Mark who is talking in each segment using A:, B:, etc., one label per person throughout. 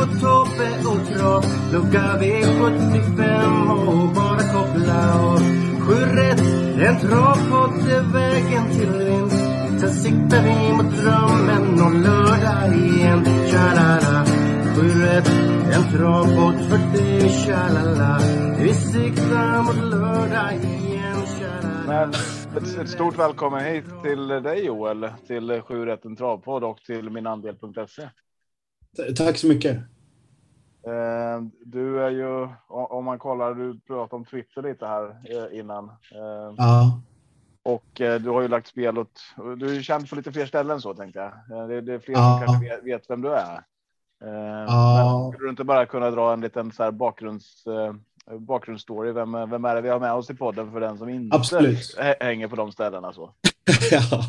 A: Marco, Tobbe och Trav Lucka V75 och bara koppla av. Sju rätt, en travpodd är vägen till vinst. Sen siktar vi mot drömmen om lördag igen. Tja-la-la. Sju rätt, en travpodd för dig Tja-la-la. Vi siktar mot lördag igen Tja-la-la.
B: Men ett, ett stort välkommen hit till dig Joel, till 7 rätten travpodd och till minandel.se.
C: Tack så mycket.
B: Eh, du är ju, om man kollar, du pratade om Twitter lite här eh, innan. Eh,
C: Ja,
B: och du har ju lagt spel åt, du är ju känd på lite fler ställen så tänkte jag. Det, är fler
C: Ja.
B: som kanske vet, vem du är.
C: Ja.
B: Men skulle du inte bara kunna dra en liten så här bakgrunds, bakgrundsstory? Vem, vem är det vi har med oss i podden för den som inte
C: Absolut.
B: hä- hänger på de ställena så?
C: ja,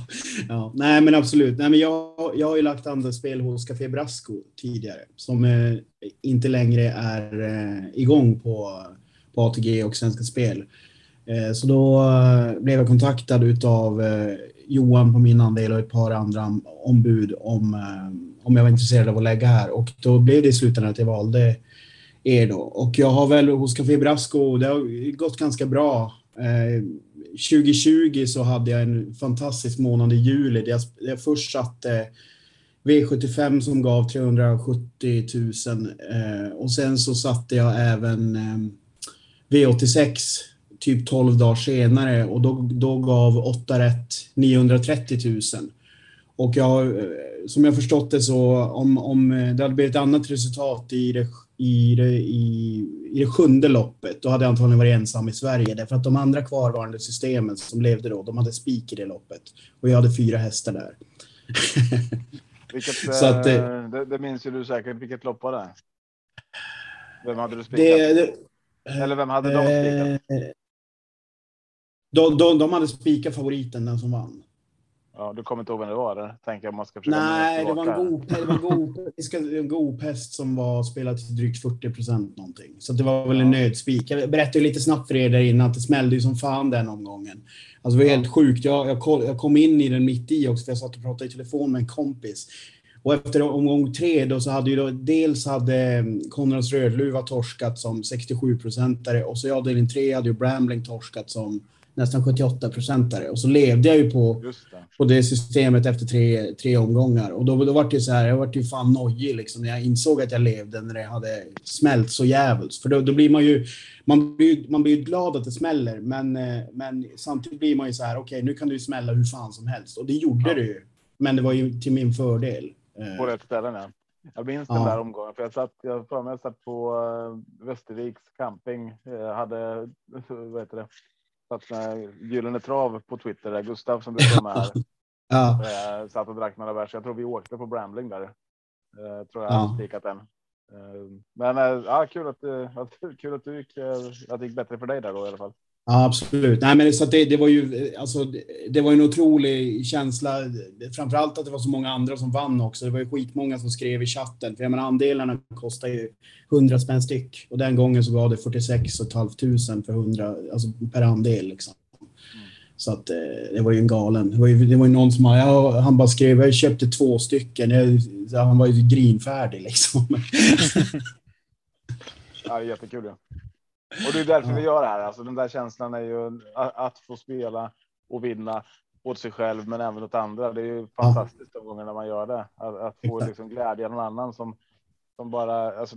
C: ja. Nej, men absolut. Nej, men jag, jag har ju lagt andelsspel hos Café Brasco tidigare som eh, inte längre är eh, igång på, på ATG och Svenska Spel. Eh, så då eh, blev jag kontaktad utav eh, Johan på min andel och ett par andra ombud om, eh, om jag var intresserad av att lägga här och då blev det i slutändan att jag valde er då. Och jag har väl hos Café Brasco, det har gått ganska bra. Eh, 2020 så hade jag en fantastisk månad i juli där jag, där jag först satte V75 som gav 370 000 eh, och sen så satte jag även eh, V86 typ 12 dagar senare och då, då gav 8 rätt 930 000. Och jag, eh, som jag förstått det så om, om det hade blivit ett annat resultat i det, i, det, i, i det sjunde loppet, då hade jag antagligen varit ensam i Sverige. Därför att de andra kvarvarande systemen som levde då, de hade spik i det loppet. Och jag hade fyra hästar där.
B: Vilket,
C: Så att, eh,
B: eh, det, det minns ju du säkert. Vilket lopp var det? Vem hade du spikat?
C: det,
B: Eller vem hade de spikat?
C: eh, de, de, de hade spikat favoriten, den som vann.
B: Ja, du kommer inte ihåg vem det var? Eller? Tänker jag man ska försöka
C: Nej, det var en god, det var en god, det ska- en god häst som var spelad till drygt 40 procent någonting. Så det var väl en nödspik. Jag berättade ju lite snabbt för er där innan att det smällde ju som fan den omgången. Alltså det var helt sjukt. Jag, jag, koll, jag kom in i den mitt i också för jag satt och pratade i telefon med en kompis. Och efter omgång tre då så hade ju då dels hade Konrads Rödluva torskat som 67 procentare och så i avdelning tre hade ju Brambling torskat som nästan 78 procentare och så levde jag ju på
B: det.
C: på det systemet efter tre, tre omgångar. Och då, då var det ju så här, jag var ju fan nojig liksom när jag insåg att jag levde när det hade smält så jävligt. För då, då blir man ju, man blir, man blir glad att det smäller, men, eh, men samtidigt blir man ju så här, okej nu kan det ju smälla hur fan som helst. Och det gjorde
B: Ja.
C: det ju. Men det var ju till min fördel. Eh,
B: På rätt ställen, ja. Jag minns
C: Ja.
B: den där omgången. För jag satt, jag för mig jag satt på uh, Västerviks camping. Jag hade, vad heter det, satt med Gyllene Trav på Twitter. Där Gustav som brukar vara med här.
C: Ja,
B: eh, satt och drack några bärs. Jag tror vi åkte på Brambling där. Eh, tror jag
C: Ja.
B: spikat den. Eh, men eh, ja, kul att, eh, att, kul att du gick, eh, att det gick bättre för dig där då i alla fall.
C: Ja, absolut. Nej, men så att det, det var ju alltså, det- det var en otrolig känsla. Framförallt att det var så många andra som vann också. Det var ju skitmånga som skrev i chatten. För jag menar, andelarna kostar ju 100 spänn styck. Och den gången så gav det 46 500 för 100, alltså per andel liksom. Så att eh, det var ju en galen. Det var ju, det var ju någon som ja, han bara skrev, jag köpte två stycken. Jag, han var ju grinfärdig liksom.
B: Ja, det är jättekul. Ja. Och det är därför vi gör det här. Alltså, den där känslan är ju att, få spela och vinna åt sig själv, men även åt andra. Det är ju fantastiskt de gånger när man gör det. Att, att få liksom glädje av någon annan som, som bara. Alltså,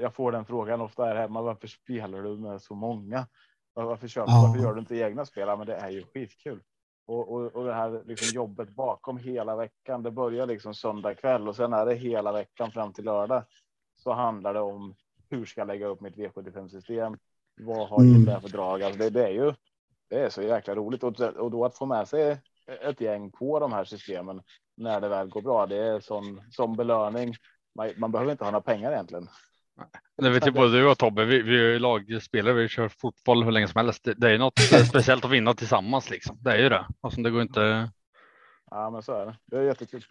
B: jag får den frågan ofta här hemma. Varför spelar du med så många? Varför, köper,
C: Ja.
B: varför gör du inte egna spel? Men det är ju skitkul. Och, och, och det här liksom jobbet bakom hela veckan. Det börjar liksom söndag kväll och sen är det hela veckan fram till lördag. Så handlar det om hur ska jag lägga upp mitt V75 system? Vad har
C: Mm.
B: det för drag? Alltså det, det är ju. Det är så jäkla roligt och, och då att få med sig ett gäng på de här systemen när det väl går bra. Det är sån som belöning. Man, man behöver inte ha några pengar egentligen.
D: Det vet ju både du och Tobbe. Vi, vi är lagspelare. Vi kör fotboll hur länge som helst. Det, det är något speciellt att vinna tillsammans liksom. Det är ju det. Alltså, det går inte.
B: Ja, men så är det. Det är jättekul.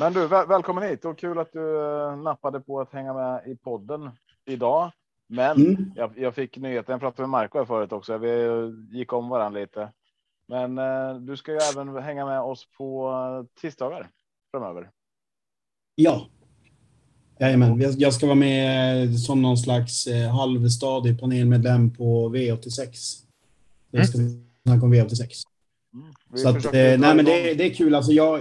B: Men du, väl, välkommen hit och kul att du eh, nappade på att hänga med i podden idag. Men
C: Mm.
B: jag, jag fick nyheten. Jag pratade med Marco här förut också. Vi gick om varandra lite. Men eh, du ska ju även hänga med oss på eh, tisdagar framöver.
C: Ja. Jajamän, jag- ska vara med eh, som någon slags eh, halvstadig panelmedlem på V86. Jag ska snacka om V86.
B: Mm.
C: Så att, eh, nej men det, det är kul. Alltså jag...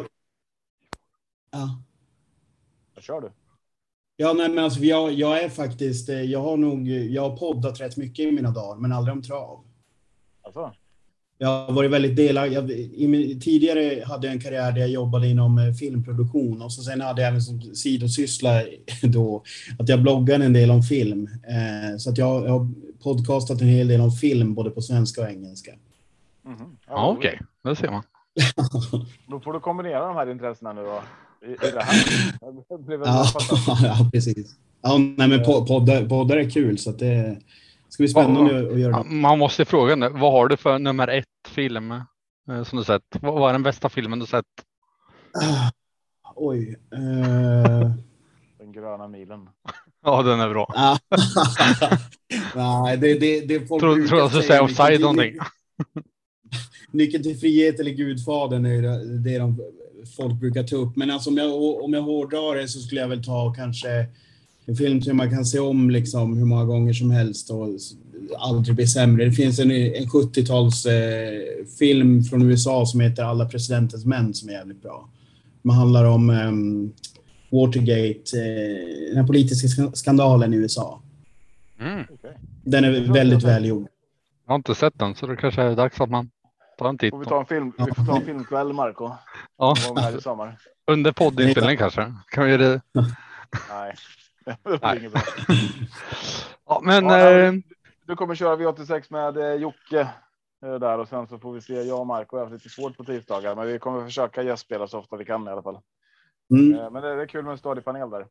C: Ja.
B: Kör du.
C: Ja, nej, men alltså jag, jag är faktiskt, eh, jag har nog, jag har poddat rätt mycket i mina dagar, men aldrig om trav.
B: Alltså,
C: Jag har varit väldigt delaktig. Tidigare hade jag en karriär där jag jobbade inom eh, filmproduktion och så sen hade jag även som sidosyssla då att jag bloggade en del om film. Eh, så att jag, jag har podcastat en hel del om film både på svenska och engelska.
B: mhm.
D: Ja, okej, det ser man.
B: Då får du kombinera de här intressena nu då. Det här.
C: Ja, ja, precis. Ja, nej, men po- poddar, poddar är kul så att det ska bli spännande att- att göra
D: Ja,
C: det.
D: Man måste fråga nu. Vad har du för nummer ett film eh, som du sett? Vad vad är den bästa filmen du sett?
C: Ah, Oj. eh,
B: Den gröna milen.
D: Ja, den är bra.
C: Nej, det, det, det folk
D: Tror tror jag skulle
C: säga
D: säga
C: nyckeln
D: offside
C: till-
D: någonting.
C: Nyckeln till frihet eller Gudfadern är det de folk brukar ta upp. Men alltså om jag, om jag hårdrar det så skulle jag väl ta kanske en film som man kan se om liksom hur många gånger som helst och aldrig bli sämre. Det finns en, en 70-tals eh, från USA som heter Alla presidentens män som är jävligt bra. Den handlar om ehm, Watergate, eh, den här politiska sk- skandalen i USA.
D: Mm.
C: Den är väldigt välgjord.
D: Jag har inte sett den, så det kanske är dags att man tar en titt.
B: Får vi ta en film? Vi får ta en filmkväll Marco.
D: Ja,
B: här i sommar.
D: under poddinspelning kanske. Kan vi göra det?
B: Nej. Det blir
D: Nej.
B: inget bra.
D: Ja, men
B: Ja,
D: eh,
B: Du kommer köra V86 med eh, Jocke eh, där och sen så får vi se. Jag och Marco har haft lite svårt på tisdagar, men vi kommer försöka gästspela så ofta vi kan i alla fall.
C: Mm.
B: Men det är kul med en stadig panel där.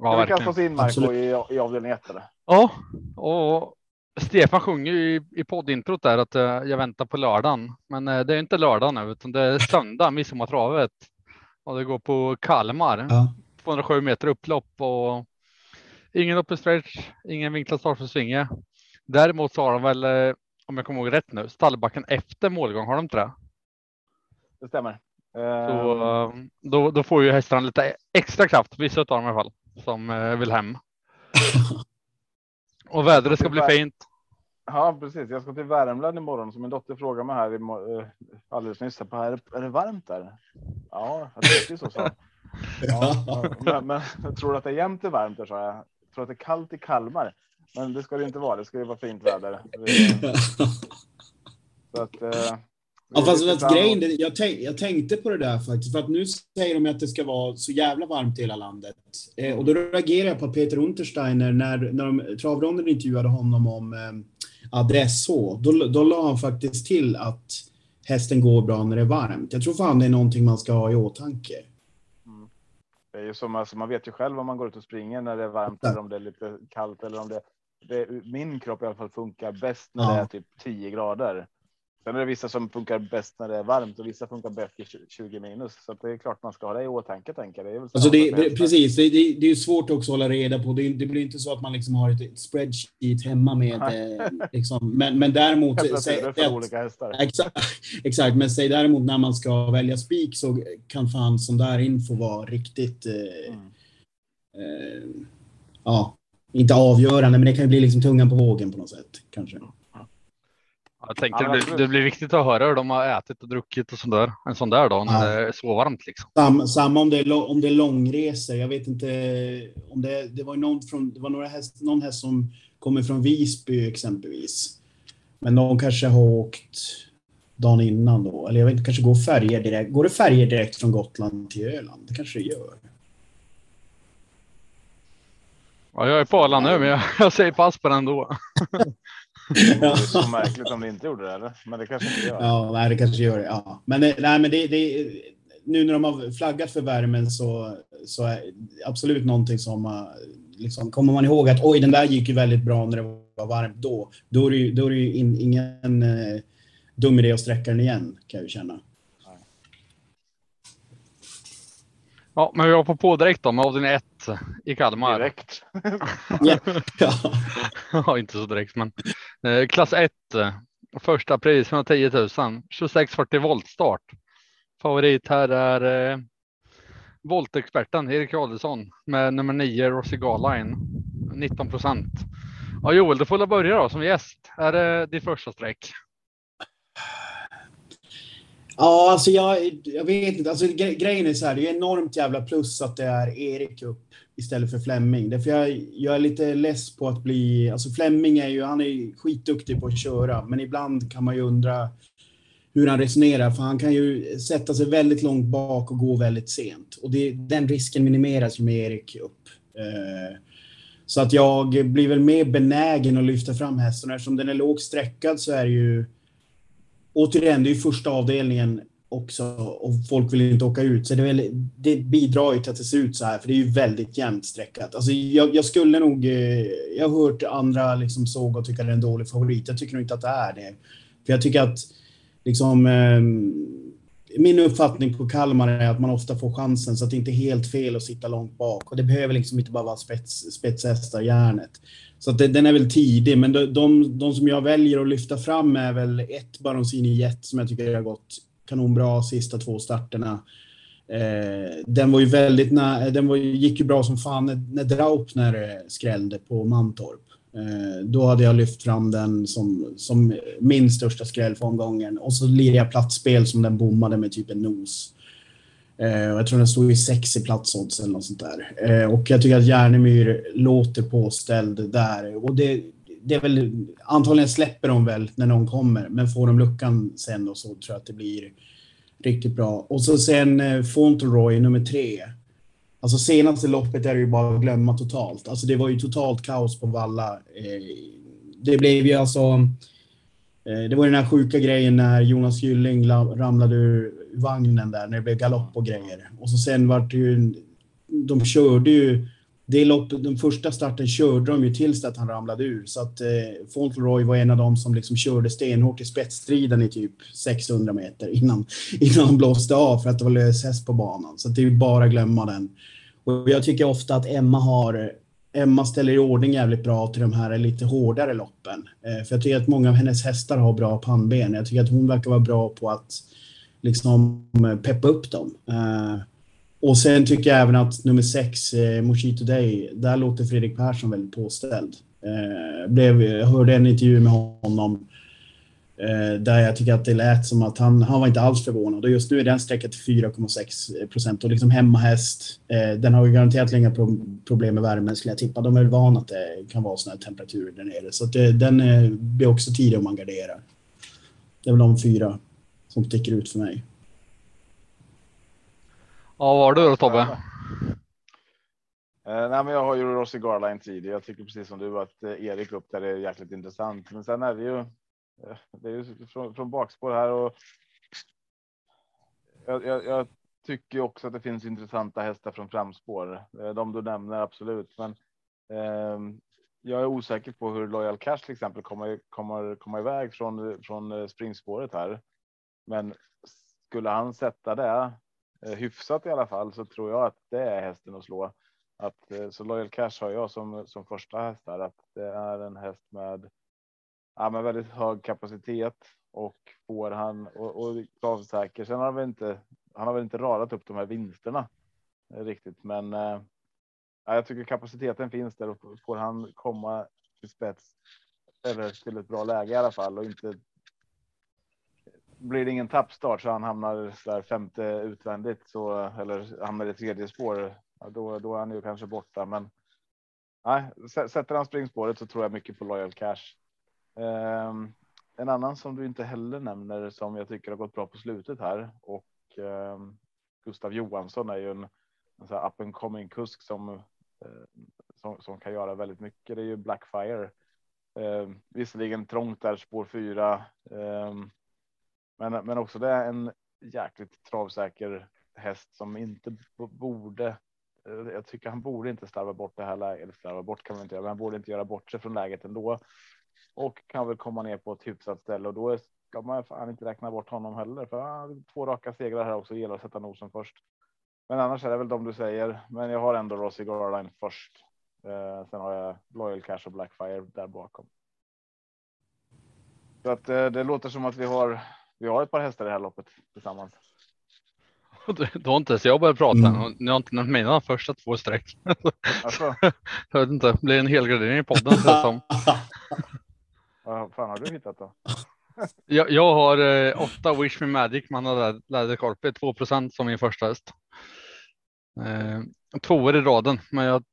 D: ja,
B: Ska vi kasta oss in Marco i, i avdelning 1 eller?
D: Ja, och Stefan sjunger ju i, poddintrot där att eh, jag väntar på lördagen. Men eh, det är inte lördag nu, utan det är söndag, midsommartravet. Och det går på Kalmar.
C: Ja.
D: 207 meter upplopp och ingen open stretch, ingen vinklad start för svinge. Däremot så har de väl, eh, om jag kommer ihåg rätt nu, stallbacken efter målgång. Har de inte det?
B: Det stämmer.
D: Så, då, då får ju hästarna lite extra kraft, vissa av dem i alla fall, som vill hem. Och vädret ska bli fint.
B: Ja, precis. Jag ska till Värmland imorgon som min dotter frågade mig här eh, alldeles nyss. Här, är, det, är det varmt där? Ja, jag tycker ju så. hon. Ja, men, men jag tror att det är jämnt är varmt där, sa jag. Jag tror att det är kallt i Kalmar. Men det ska det inte vara. Det ska ju vara fint väder. Så att, eh,
C: Ja, fast du, grejen, det- jag, tänk, jag tänkte på det där faktiskt. För att nu säger de att det ska vara så jävla varmt i hela landet. Eh, och då reagerar jag på Peter Untersteiner när, när de, travronden intervjuade honom om eh, adress H. Då, då la han faktiskt till att hästen går bra när det är varmt. Jag tror fan det är någonting man ska ha i åtanke.
B: Det är ju som, alltså, man vet ju själv om man går ut och springer när det är varmt
C: Ja.
B: eller om det är lite kallt eller om det, det min kropp i alla fall funkar bäst när
C: Ja.
B: det är typ 10 grader. Sen är det vissa som funkar bäst när det är varmt och vissa funkar bäst i 20 minus. Så det är klart man ska ha det i åtanke tänker jag. Det är väl
C: Alltså det, det, precis, det, det, det är svårt också att hålla reda på. Det, det blir inte så att man liksom har ett spreadsheet hemma med... Eh, liksom. men, men däremot... Säg-
B: för
C: att-. Exakt, exakt, men säg däremot när man ska välja spik så kan fan sån där info vara riktigt... Eh,
B: Mm.
C: eh, ja, inte avgörande, men det kan ju bli liksom tungan på vågen på något sätt. Kanske.
D: Jag tänkte
B: Ja,
D: det, det blir viktigt att höra hur de har ätit och druckit och sånt där. En sån där dag när
C: Ja.
D: det är så varmt liksom.
C: Sam, samma om det, är, om det är långresor. Jag vet inte om det... Det var, någon, från, det var några häst, någon häst som kommer från Visby exempelvis. Men de kanske har åkt dagen innan då. Eller jag vet inte, kanske går färger direkt. Går det färger direkt från Gotland till Öland? Det kanske det gör.
D: Ja, jag är på Arlanda nu, men jag, jag säger pass på den ändå.
B: Det vore så märkligt om det inte gjorde det eller? Men det kanske inte gör.
C: Ja, nej, det kanske gör det. Ja. Men, nej, men det, det, nu när de har flaggat för värmen så, så är absolut någonting som uh, liksom, kommer man ihåg att oj, den där gick ju väldigt bra när det var varmt då. Då är det ju, då är det ju in, ingen uh, dum idé att sträcka den igen kan jag ju känna.
D: Ja, men vi var på på direkt då med avdelning 1 i Kalmar.
B: Direkt.
C: ja. ja.
D: ja, inte så direkt, men eh, klass 1. Första pris 110 000, 2640 volt start. Favorit här är eh, voltexperten Erik Adelsson med nummer 9 Rossi Garline 19 procent. Ja, Joel, du får börja då som gäst. Är det ditt första streck?
C: Ja, alltså jag, jag vet inte. Alltså, gre grejen är så här, det är enormt jävla plus att det är Erik upp istället för Flemming. Därför jag, jag är lite less på att bli... Alltså Flemming är ju, han är skitduktig på att köra, men ibland kan man ju undra hur han resonerar, för han kan ju sätta sig väldigt långt bak och gå väldigt sent. Och det, den risken minimeras ju med Erik upp. Eh, så att jag blir väl mer benägen att lyfta fram hästen. Eftersom den är lågt sträckad så är det ju återigen, det är ju första avdelningen också och folk vill inte åka ut. Så det, väl, det bidrar ju till att det ser ut så här, för det är ju väldigt jämnt sträckat. Alltså jag, jag skulle nog... Eh, jag har hört andra liksom såg och tycka det är en dålig favorit. Jag tycker nog inte att det är det. För jag tycker att liksom... Eh, min uppfattning på Kalmar är att man ofta får chansen så att det inte är helt fel att sitta långt bak. Och det behöver liksom inte bara vara spets, spetshästar, järnet. Så att det, den är väl tidig, men de, de, de, som jag väljer att lyfta fram är väl ett Baronsini Jet som jag tycker har gått kanonbra sista två starterna. Eh, den var ju väldigt nä, den var, gick ju bra som fan när, när Draupner skrällde på Mantorp. Eh, då hade jag lyft fram den som, som min största skräll för omgången. Och så lirade jag platsspel som den bommade med typ en nos. Eh, jag tror den stod i sex i platsodds eller något sånt där. Eh, och jag tycker att Järnemyr låter påställd där. Och det, det är väl, antagligen släpper de väl när någon kommer, men får de luckan sen och så tror jag att det blir riktigt bra. Och så sen eh, Fauntleroy nummer tre. Alltså senaste loppet är det ju bara att glömma totalt. Alltså det var ju totalt kaos på Valla. Eh, det blev ju alltså... Det var ju den här sjuka grejen när Jonas Gylling ramlade ur vagnen där, när det blev galopp och grejer. Och så sen vart det ju... De körde ju... Det loppet, den första starten körde de ju tills att han ramlade ur. Så att eh, Fauntleroy var en av dem som liksom körde stenhårt i spetsstriden i typ 600 meter innan, innan han blåste av för att det var lös häst på banan. Så det är ju bara att glömma den. Och jag tycker ofta att Emma har Emma ställer i ordning jävligt bra till de här lite hårdare loppen. Eh, för jag tycker att många av hennes hästar har bra pannben. Jag tycker att hon verkar vara bra på att liksom eh, peppa upp dem. Eh, och sen tycker jag även att nummer sex, eh, Moshi Today, där låter Fredrik Persson väldigt påställd. Eh, blev, jag hörde en intervju med honom eh, där jag tycker att det lät som att han, han var inte alls förvånad. Och just nu är den sträckan till 4,6 procent och liksom hemmahäst. Eh, den har ju garanterat inga problem med värmen skulle jag tippa. De är väl vana att det kan vara sådana här temperaturer där nere. Så att det, den blir också tidig om man garderar. Det är väl de fyra som sticker ut för mig.
D: Ja, vad har du då Tobbe?
B: Eh, nej, men jag har ju Rossi Garline tidig. Jag tycker precis som du att eh, Erik upp där är jäkligt intressant. Men sen är det ju, eh, det är ju från, från bakspår här och jag, jag, jag, tycker också att det finns intressanta hästar från framspår. Eh, de du nämner absolut, men eh, jag är osäker på hur Loyal Cash till exempel kommer kommer komma iväg från från springspåret här. Men skulle han sätta det eh, hyfsat i alla fall så tror jag att det är hästen att slå. Att eh, så Loyal Cash har jag som som första häst här att det är en häst med. Ja, med väldigt hög kapacitet och får han och, och kravsäker. Sen har vi inte. Han har väl inte radat upp de här vinsterna riktigt, men. Eh, ja, jag tycker kapaciteten finns där och får han komma till spets eller till ett bra läge i alla fall och inte blir det ingen tappstart så han hamnar där femte utvändigt så eller hamnar i tredje spår. Ja, då, då är han ju kanske borta, men. Nej, sätter han springspåret så tror jag mycket på Loyal Cash. Um, en annan som du inte heller nämner som jag tycker har gått bra på slutet här och um, Gustav Johansson är ju en, en så up and coming kusk som, uh, som, som kan göra väldigt mycket. Det är ju Blackfire. Uh, visserligen trångt där spår fyra. Men, men också det är en jäkligt travsäker häst som inte borde. Eh, jag tycker han borde inte slarva bort det här läget. Eller slarva bort kan man inte göra, men han borde inte göra bort sig från läget ändå. Och kan väl komma ner på ett hyfsat ställe och då är- ska man fan inte räkna bort honom heller. För han två raka segrar här också. Gäller att sätta nosen först. Men annars är det väl de du säger. Men jag har ändå Rossi Garline först. Eh, sen har jag Loyal Cash och Blackfire där bakom. Så att eh, det låter som att vi har. Vi har ett par hästar i det här loppet tillsammans.
D: Du, du har inte ens jag börjat prata
C: Mm.
D: ni har inte nämnt mina första två streck.
B: Alltså,
D: Jag vet inte, det blir en helgardering i podden som.
B: vad fan har du hittat då?
D: Jag, jag har eh, åtta Wish Me Magic, man har läderkorpe, 2 som min första häst. Eh, tvåor i raden, men jag,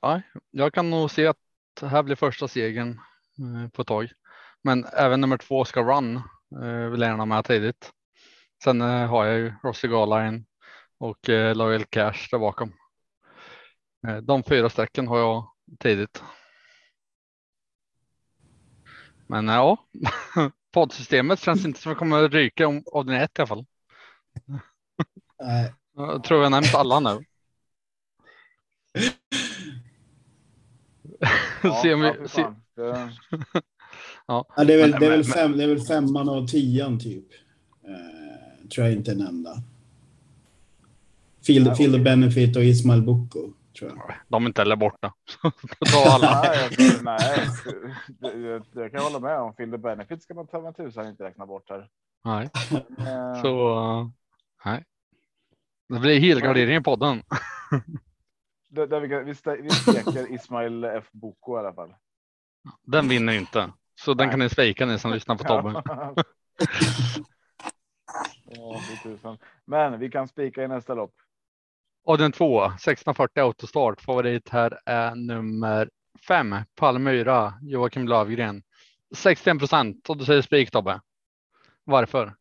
D: ja, jag kan nog se att det här blir första segern eh, på ett tag. Men även nummer två ska run, eh, vill gärna med tidigt. Sen eh, har jag ju Rossi Garline och eh, Loyal Cash där bakom. Eh, de fyra strecken har jag tidigt. Men eh, ja, poddsystemet känns inte som att kommer ryka om avdelning ett i alla fall.
C: Nej.
D: Jag tror jag nämnt alla nu. Se om
B: ja,
D: vi,
B: för
D: se,
C: Ja, det, är väl,
D: Men-
C: det, är väl
D: men-
C: fem, det är väl femman och tian typ. Eh, tror jag inte är nämnda.
B: Nej,
C: Feel the
B: okej.
C: Benefit och Ismail Boko, tror jag.
D: de är inte heller borta. Ta alla.
B: Nej, jag nej, det, det, det kan jag hålla med om. Phil the benefit ska man ta med tusan inte räkna bort här.
D: Nej,
B: Eh,
D: så uh, nej. Det blir helgardering i podden.
B: det, det vi, vi, vi steker Ismail F. Boko i alla fall.
D: Den vinner inte. Så den kan ni spika ni som lyssnar på Tobbe.
B: Men vi kan spika i nästa lopp.
D: Och den två, 1640 autostart. Favorit här är nummer fem, Palmyra, Joakim Lövgren. 61 procent och du säger spik Tobbe. Varför?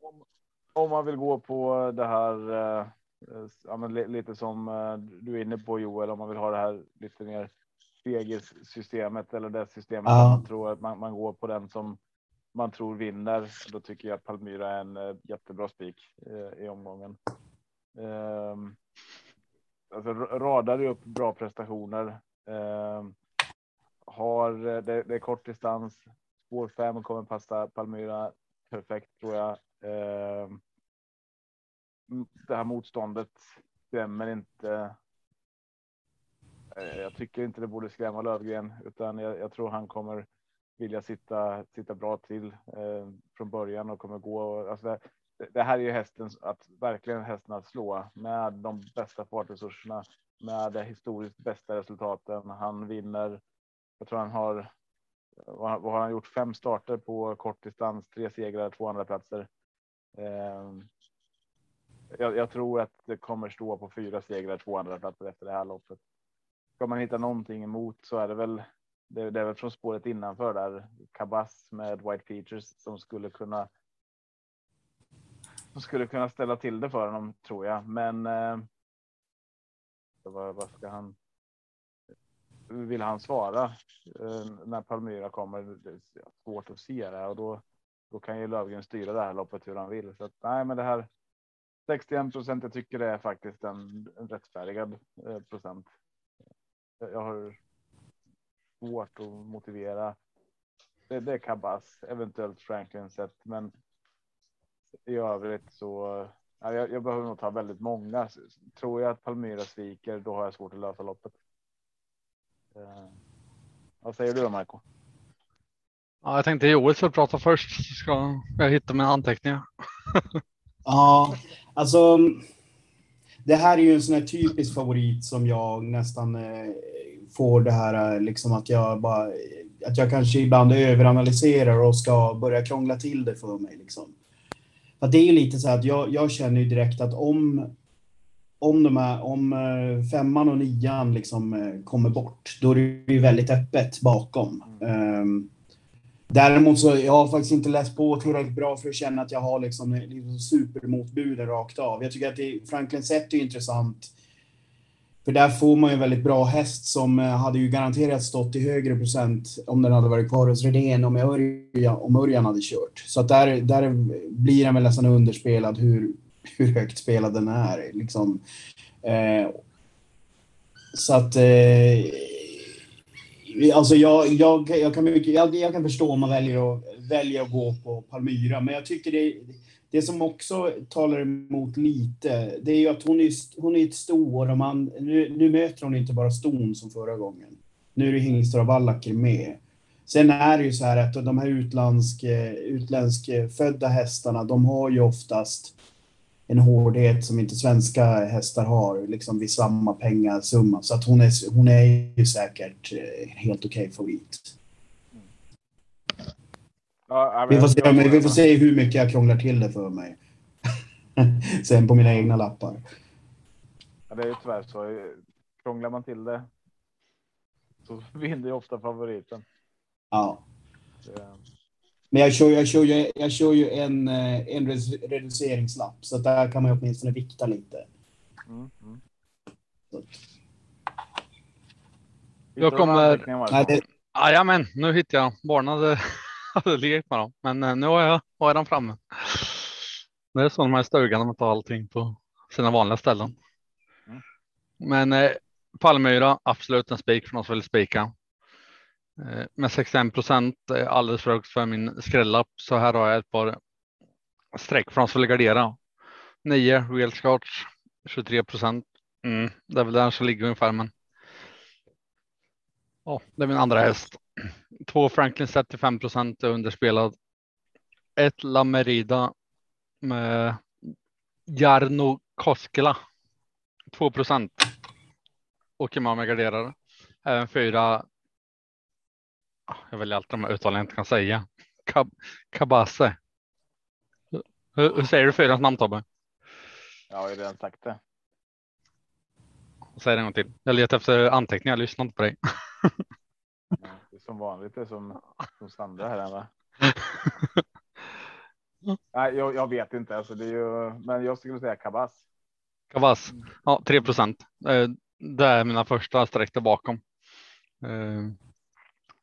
B: Om man vill gå på det här, eh, eh, lite som eh, du är inne på Joel, om man vill ha det här lite mer systemet eller det systemet
C: Ja.
B: man tror att man, man går på den som man tror vinner. Då tycker jag att Palmyra är en eh, jättebra spik eh, i omgången. Um, alltså radar upp bra prestationer. Ehm, har eh, det, det är kort distans. Spår 5 kommer passa Palmyra perfekt tror jag. Ehm, m- det här motståndet skrämmer inte. Eh, jag tycker inte det borde skrämma Lövgren, utan jag, jag tror han kommer vilja sitta, sitta bra till eh, från början och kommer gå. Och, alltså det, det här är ju hästen att verkligen hästen att slå med de bästa fartresurserna, med de historiskt bästa resultaten. Han vinner. Jag tror han har. Vad vad har han gjort? Fem starter på kortdistans, tre segrar, två andra platser. Eh, jag, jag tror att det kommer stå på fyra segrar, två andra platser efter det här loppet. Ska man hitta någonting emot så är det väl. Det, det är väl från spåret innanför där Kabas med White Features som skulle kunna. Som skulle kunna ställa till det för honom tror jag, men. Eh, vad, vad ska han? Vill han svara eh, när Palmyra kommer? Det är svårt att se det och då då kan ju Lövgren styra det här loppet hur han vill. Så att, nej, men det här 61 procent. Jag tycker det är faktiskt en, en rättfärdigad eh, procent. Jag har svårt att motivera. Det, det är Kabas, eventuellt Franklin sett, men i övrigt så. Ja, jag, jag behöver nog ta väldigt många. Tror jag att Palmyra sviker, då har jag svårt att lösa loppet. Eh, vad säger du då, Marco?
D: Ja, jag tänkte Joel skulle prata först så ska jag hitta mina anteckningar.
C: Ja, alltså. Det här är ju en sån här typisk favorit som jag nästan eh, får det här eh, liksom att jag bara att jag kanske ibland överanalyserar och ska börja krångla till det för mig liksom. För det är ju lite så här att jag, jag känner ju direkt att om om de här, om eh, femman och nian liksom kommer bort, då är det ju väldigt öppet bakom. Ehm, Däremot så jag har faktiskt inte läst på tillräckligt bra för att känna att jag har liksom, eh, liksom supermotbuden rakt av. Jag tycker att det, Franklin Sett är intressant. För där får man ju en väldigt bra häst som eh, hade ju garanterat stått i högre procent om den hade varit kvar hos Redén om Örjan, om Örjan hade kört. Så att där, där blir den väl nästan underspelad hur, hur högt spelad den är. Liksom. Eh, så att... Eh, alltså jag, jag, jag, kan mycket, jag, jag, kan förstå om man väljer att, väljer att gå på Palmyra, men jag tycker det, det som också talar emot lite, det är ju att hon är, hon är ett sto och man, nu, nu möter hon inte bara ston som förra gången. Nu är det hingstar och vallacker med. Sen är det ju så här att de här utländsk, födda hästarna, de har ju oftast en hårdhet som inte svenska hästar har, liksom vid samma pengasumma. Så att hon är, hon är ju säkert eh, helt okej okay favorit. Ja, vi, får se, vi får se hur mycket jag krånglar till det för mig. Sen på mina egna lappar.
B: Ja, det är ju tyvärr så. Krånglar man till det så vinner ju ofta favoriten.
C: Ja. Men jag kör, jag kör, ju, jag kör ju en, eh, en reduceringslapp, så där kan man åtminstone vikta lite. Mm, mm.
D: Jag kommer... Nej, det... Jajamän, nu hittade jag. Barnen hade, hade lekt med dem, men eh, nu har jag, har jag dem framme. Det är så de här stugan, de tar allting på sina vanliga ställen. Mm. Men eh, Palmyra, absolut en spik för någon som vill spika. Eh, men med 65 procent är alldeles för högt för min skrällapp. Så här har jag ett par streck från de som vill gardera. 9 real scotch, 23 procent. Mm, det är väl där som ligger ungefär, men. Ja, det är min andra häst. Två Franklin 35 procent är underspelad. Ett Lamerida med Jarno Koskela. 2 procent. Åker man med garderare. Även fyra jag väljer alltid de här uttalen jag inte kan säga. Kab Kabase. Hur, hur säger du för namn Tobbe?
B: Jag har ju redan sagt det.
D: Säg det en gång till. Jag letar efter anteckningar. Jag lyssnar inte på dig.
B: det är som vanligt det som, som Sandra här. Ändå. Nej, jag, jag, vet inte. Alltså, det är ju, men jag skulle säga Kabas.
D: Kabas. Ja, 3 procent. Eh, det är mina första streck där bakom.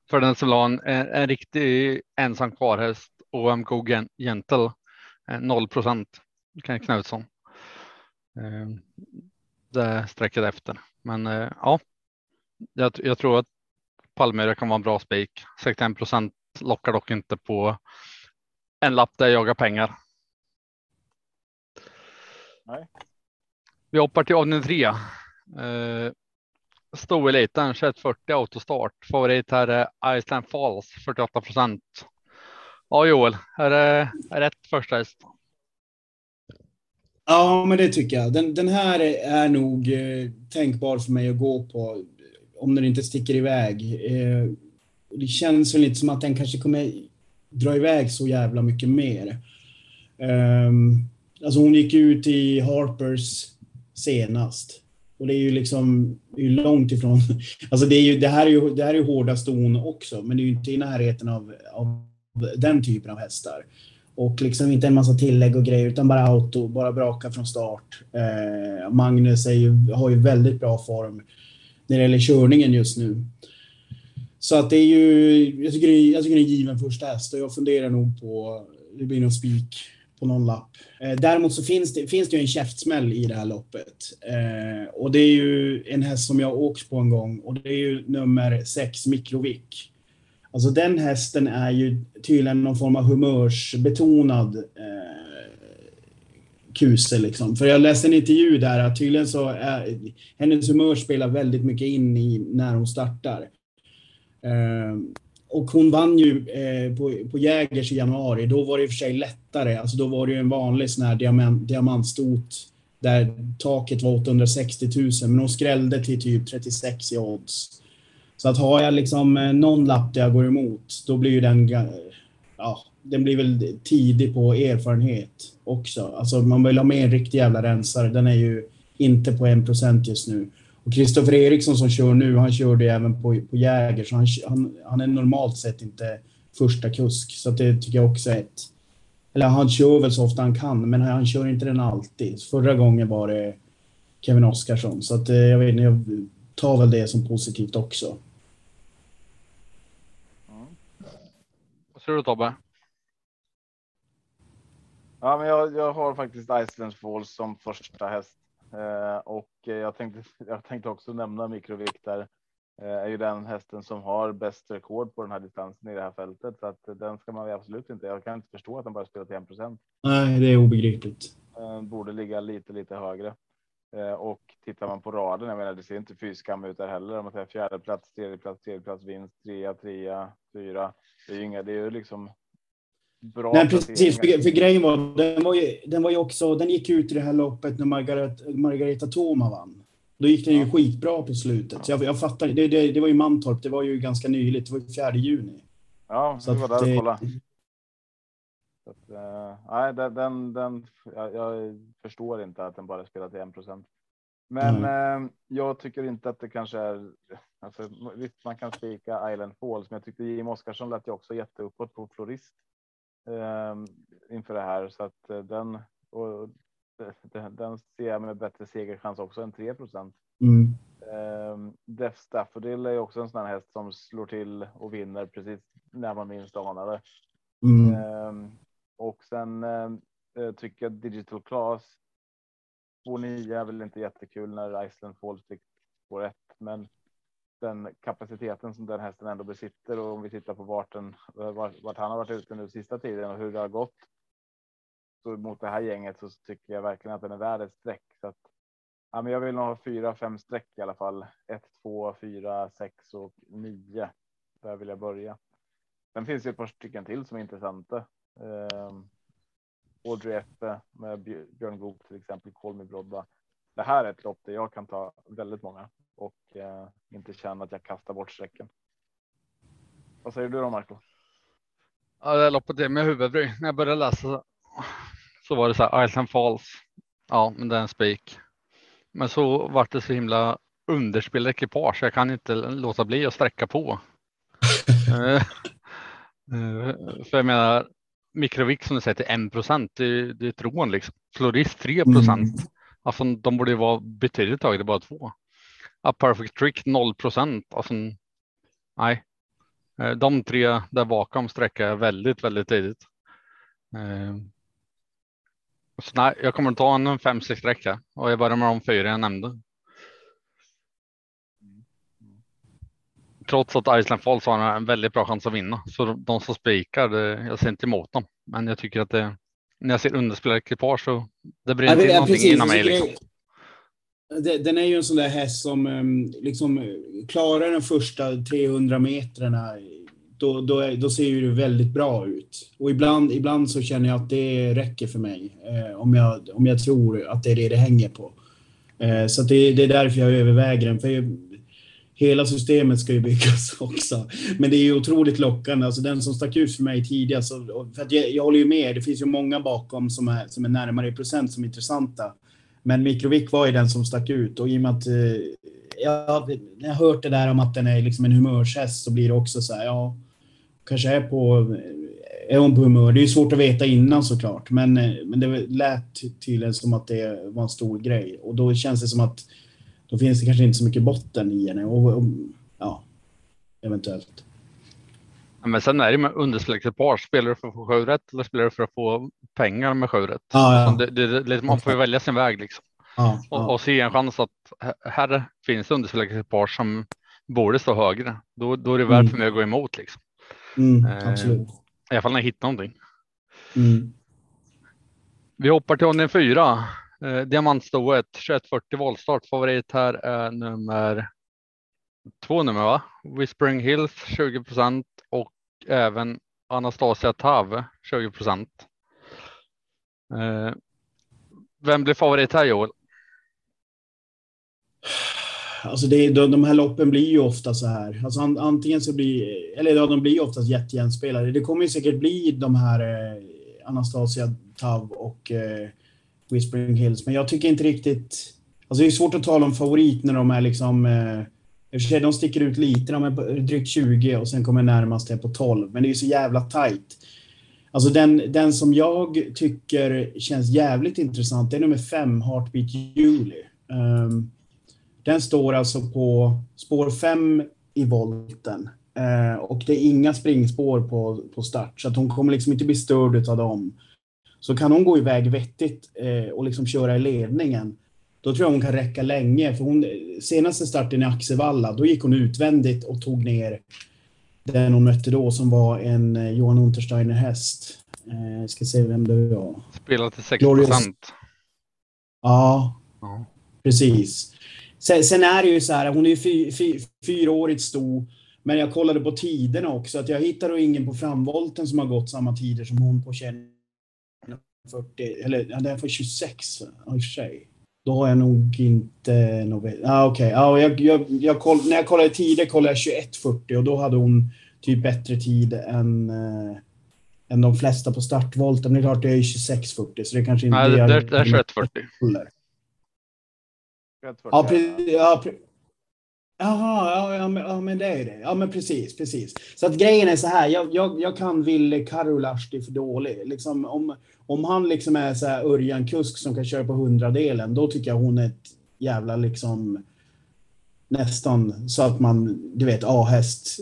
D: Eh, för den som ha en, en riktig ensam kvarhäst OMK Gentle 0 procent Kenneth Knutsson. Eh, det sträcker efter, men eh, ja, jag, jag tror att Palmyra kan vara en bra spik. 61 procent lockar dock inte på en lapp där jag jagar pengar.
B: Nej.
D: Vi hoppar till avdelning 3. Stoeliten 2140 autostart. Favorit här är Iceland Falls 48 procent. Ja Joel, är det rätt första häst?
C: Ja, men det tycker jag. Den, den här är nog eh, tänkbar för mig att gå på om den inte sticker iväg. Eh, det känns väl lite som att den kanske kommer dra iväg så jävla mycket mer. Eh, alltså hon gick ut i Harpers senast och det är ju liksom är långt ifrån... Alltså det, är ju, det, här är ju, det här är ju hårda ston också, men det är ju inte i närheten av, av den typen av hästar. Och liksom inte en massa tillägg och grejer, utan bara auto, bara braka från start. Eh, Magnus är ju, har ju väldigt bra form när det gäller körningen just nu. Så att det är ju, jag tycker det är, jag tycker det är given första häst och jag funderar nog på, det blir nog spik på någon lapp. Eh, däremot så finns det, finns det ju en käftsmäll i det här loppet. Eh, och det är ju en häst som jag åkt på en gång och det är ju nummer 6, Mikrovic. Alltså den hästen är ju tydligen någon form av humörsbetonad eh, kuse liksom. För jag läste en intervju där att tydligen så är hennes humör spelar väldigt mycket in i när hon startar. Eh, och hon vann ju eh, på, på Jägers i januari. Då var det i och för sig lättare. Alltså då var det ju en vanlig sån här diamant, diamantstot där taket var 860 000, men hon skrällde till typ 36 i odds. Så att har jag liksom eh, någon lapp där jag går emot, då blir ju den, ja, den blir väl tidig på erfarenhet också. Alltså man vill ha med en riktig jävla rensare. Den är ju inte på 1 procent just nu. Och Kristoffer Eriksson som kör nu, han körde även på, på Jäger, så han, han, han, är normalt sett inte första kusk. Så det tycker jag också är ett... Eller han kör väl så ofta han kan, men han kör inte den alltid. Förra gången var det Kevin Oskarsson, så att, eh, jag vet inte, jag tar väl det som positivt också.
D: Vad tror du Tobbe?
B: Ja, men jag, jag har faktiskt Iceland Falls som första häst och jag tänkte. Jag tänkte också nämna mikrovikt där eh, är ju den hästen som har bäst rekord på den här distansen i det här fältet så att den ska man absolut inte. Jag kan inte förstå att den bara spelar till 1 procent.
C: Nej, det är obegripligt.
B: Eh, borde ligga lite, lite högre. Eh, och tittar man på raden, jag menar, det ser inte fyskam ut där heller. Om man säger fjärde plats, tredje plats, tredje plats, vinst, trea, trea, fyra. Det är ju inga, det är ju liksom bra.
C: Nej, precis. För, för, grejen var, den var ju, den var ju också, den gick ut i det här loppet när Margareta, Margareta Thoma vann. Då gick den ju ja. skitbra på slutet. Så jag, jag fattar, det, det, det var ju Mantorp, det var ju ganska nyligt, det var ju 4 juni.
B: Ja, vi var där och kollade. Att, uh, nej, den, den, den jag, jag, förstår inte att den bara spelar till 1 procent. Men mm. uh, jag tycker inte att det kanske är. Alltså, visst, man kan spika Island Falls, men jag tyckte Jim Oskarsson lät ju också jätteuppåt på florist inför det här så att uh, den och den, den ser jag med bättre segerchans också än 3 procent. Mm. Um, Def Staffordil är också en sån här häst som slår till och vinner precis när man minst anar det. Mm. Um, och sen eh, eh tycker jag Digital Class 2,9 är väl inte jättekul när Iceland Falls fick på rätt, men den kapaciteten som den hästen ändå besitter och om vi tittar på vart, den, vart, vart han har varit ute nu sista tiden och hur det har gått. Så mot det här gänget så tycker jag verkligen att den är värd ett streck. Så att, ja, men jag vill nog ha fyra, fem streck i alla fall. 1, 2, 4, 6 och 9. Där vill jag börja. Sen finns det ett par stycken till som är intressanta. Eh, Audrey Eppe med Björn Goop till exempel, Kolmi Brodda. Det här är ett lopp där jag kan ta väldigt många och eh, inte känna att jag kastar bort strecken. Vad säger du då Marco?
D: Ja, det loppet är med huvudbry. När jag började läsa så var det så här Island Falls. Ja, men det är en spik. Men så vart det så himla underspelad ekipage. Jag kan inte låta bli att sträcka på. Eh, eh, för jag menar, Mikrovik som du säger till 1 procent, det, det är tron liksom. Florist 3 procent. Mm. Alltså de borde vara betydligt högre, bara två. A perfect trick 0 procent. Alltså, nej. Eh, de tre där bakom sträcker jag väldigt, väldigt tidigt. Eh, så nej, jag kommer ta en 5-6 sträcka och jag börjar med de fyra jag nämnde. trots att Iceland Falls har en väldigt bra chans att vinna. Så de som spikar, jag ser inte emot dem. Men jag tycker att det, när jag ser underspelade ekipage så det brinner till någonting precis, inom mig. Liksom.
C: Den är ju en sån där häst som ehm, liksom klarar de första 300 metrarna. Då, då, då ser det väldigt bra ut. Och ibland, ibland så känner jag att det räcker för mig. Eh, om, jag, om jag tror att det är det det hänger på. Eh, så det, det är därför jag överväger den. För hela systemet ska ju byggas också. Men det är ju otroligt lockande. Alltså den som stack ut för mig tidigast, för att jag, jag håller ju med, det finns ju många bakom som är, som är närmare i procent som är intressanta. Men Mikrovik var ju den som stack ut och i och med att eh, jag, när jag hört det där om att den är liksom en humörshäst så blir det också så här, ja, kanske är på eh, är hon på humör? Det är ju svårt att veta innan såklart, men, eh, men det lät tydligen som att det var en stor grej och då känns det som att då finns det kanske inte så mycket botten i henne. Och, och ja, eventuellt.
D: Men sen är det med undersläktsekipage. Spelar du för att få sjörätt eller spelar du för att få pengar med sjörätt?
C: Ja, ja.
D: Det, det, det, man får ju välja sin väg liksom. Ja. Och, och, se en chans att här finns undersläktsekipage som borde stå högre. Då, då är det värt mm. för mig att gå emot liksom.
C: Mm, absolut. Eh,
D: I alla fall när jag hittar någonting. Mm. Vi hoppar till omgång fyra. Eh, diamantstoet 2140 voltstart. Favorit här är nummer två nummer va? Whispering Hills 20 procent och även Anastasia Tav 20 procent. Eh, vem blir favorit här Joel?
C: Alltså det, de, de här loppen blir ju ofta så här. Alltså antingen så blir, eller ja, de blir ju oftast jättejämnspelade. Det kommer ju säkert bli de här eh, Anastasia Tav och eh, Whispering Hills. Men jag tycker inte riktigt... Alltså det är svårt att tala om favorit när de är liksom... Eh, I och för sig, de sticker ut lite. De är drygt 20 och sen kommer närmast på 12. Men det är ju så jävla tajt. Alltså den, den som jag tycker känns jävligt intressant, det är nummer 5, Heartbeat Julie. Um, den står alltså på spår 5 i volten. Uh, och det är inga springspår på, på start, så att hon kommer liksom inte bli störd av dem. Så kan hon gå iväg vettigt uh, och liksom köra i ledningen, då tror jag hon kan räcka länge. För hon, senaste starten i Axevalla, då gick hon utvändigt och tog ner den hon mötte då som var en eh, Johan Untersteiner häst. Eh, ska se vem det var.
D: Spelat till 6
C: Glorious-
D: procent.
C: Ja,
D: Ja.
C: precis. Sen, sen är det ju så här, hon är ju fy, fy, fyraårigt sto, men jag kollade på tiderna också, att jag hittar då ingen på framvolten som har gått samma tider som hon på 21, 40, eller ja, det är för 26 ja, i och för sig. Då har jag nog inte något... Ah, Okej, ja, jag, jag, jag koll, när jag kollade tider kollade jag 21.40 och då hade hon typ bättre tid än, eh, än de flesta på startvolten. Men det är klart, det är ju 26.40 så det kanske inte
D: Nej, det, det, det är 2140.
C: håller.
B: 2140.
C: Ja, pre- ja, pre- Jaha, ja, ja, men, ja, men det är det. Ja, men precis, precis. Så att grejen är så här, jag, jag, jag kan Ville Karolahti för dålig. Liksom, om, om han liksom är så här Örjan-kusk som kan köra på hundradelen, då tycker jag hon är ett jävla liksom nästan så att man, du vet, A-häst,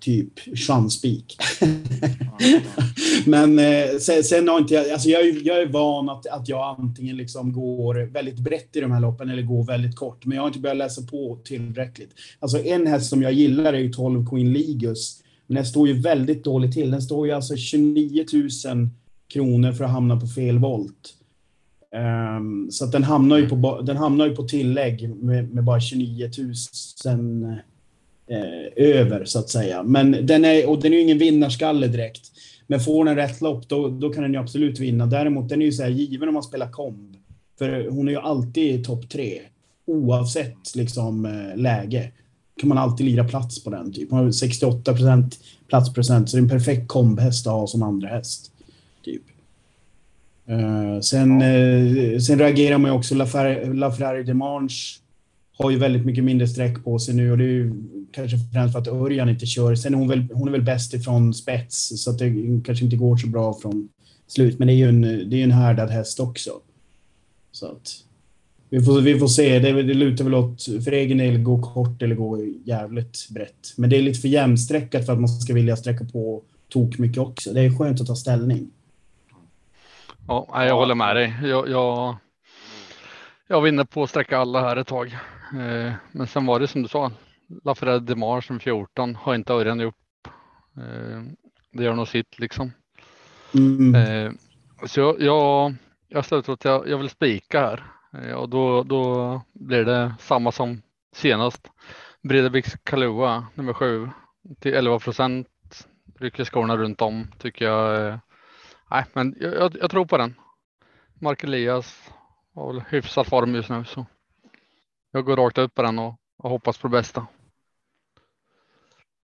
C: typ svanspik. Men eh, sen, sen har inte jag, alltså jag, är- jag är van att, att jag antingen liksom går väldigt brett i de här loppen eller går väldigt kort. Men jag har inte börjat läsa på tillräckligt. Alltså en häst som jag gillar är ju 12 Queen Ligus. Men den står ju väldigt dåligt till. Den står ju alltså 29 000 kronor för att hamna på fel volt. Ehm, så att den hamnar ju på, den hamnar ju på tillägg med, med bara 29 000 eh, över så att säga. Men den är, och den är ju ingen vinnarskalle direkt. Men får den rätt lopp då, då kan den ju absolut vinna. Däremot den är ju så här given om man spelar komb. För hon är ju alltid i topp tre. Oavsett liksom eh, läge. Kan man alltid lira plats på den. Typ. Hon har 68 platsprocent. Så det är en perfekt kombhäst att ha som andra häst. Typ. Eh, sen, eh, sen reagerar man ju också. LaFerrari La Demange har ju väldigt mycket mindre sträck på sig nu och det är ju kanske främst för att Örjan inte kör. Sen är hon väl, hon är väl bäst ifrån spets så att det kanske inte går så bra från slut. Men det är ju en, det är en härdad häst också. Så att vi får, vi får se. Det, det lutar väl åt för egen del gå kort eller gå jävligt brett. Men det är lite för jämnstreckat för att man ska vilja sträcka på tok mycket också. Det är skönt att ta ställning.
D: Ja, jag håller med dig. Jag, jag, jag var inne på att sträcka alla här ett tag. Eh, men sen var det som du sa. Lafred Demar som 14 har inte Örjan upp. Eh, det gör nog sitt liksom.
C: Mm.
D: Eh, så jag, jag, jag slutar att jag, jag vill spika här. Och då, då blir det samma som senast. Bredebix Kalua nummer sju till 11 procent. Rycker skorna runt om tycker jag. Nej, men jag, jag, jag tror på den. Mark Elias har väl hyfsad form just nu så. Jag går rakt upp på den och, och hoppas på det bästa.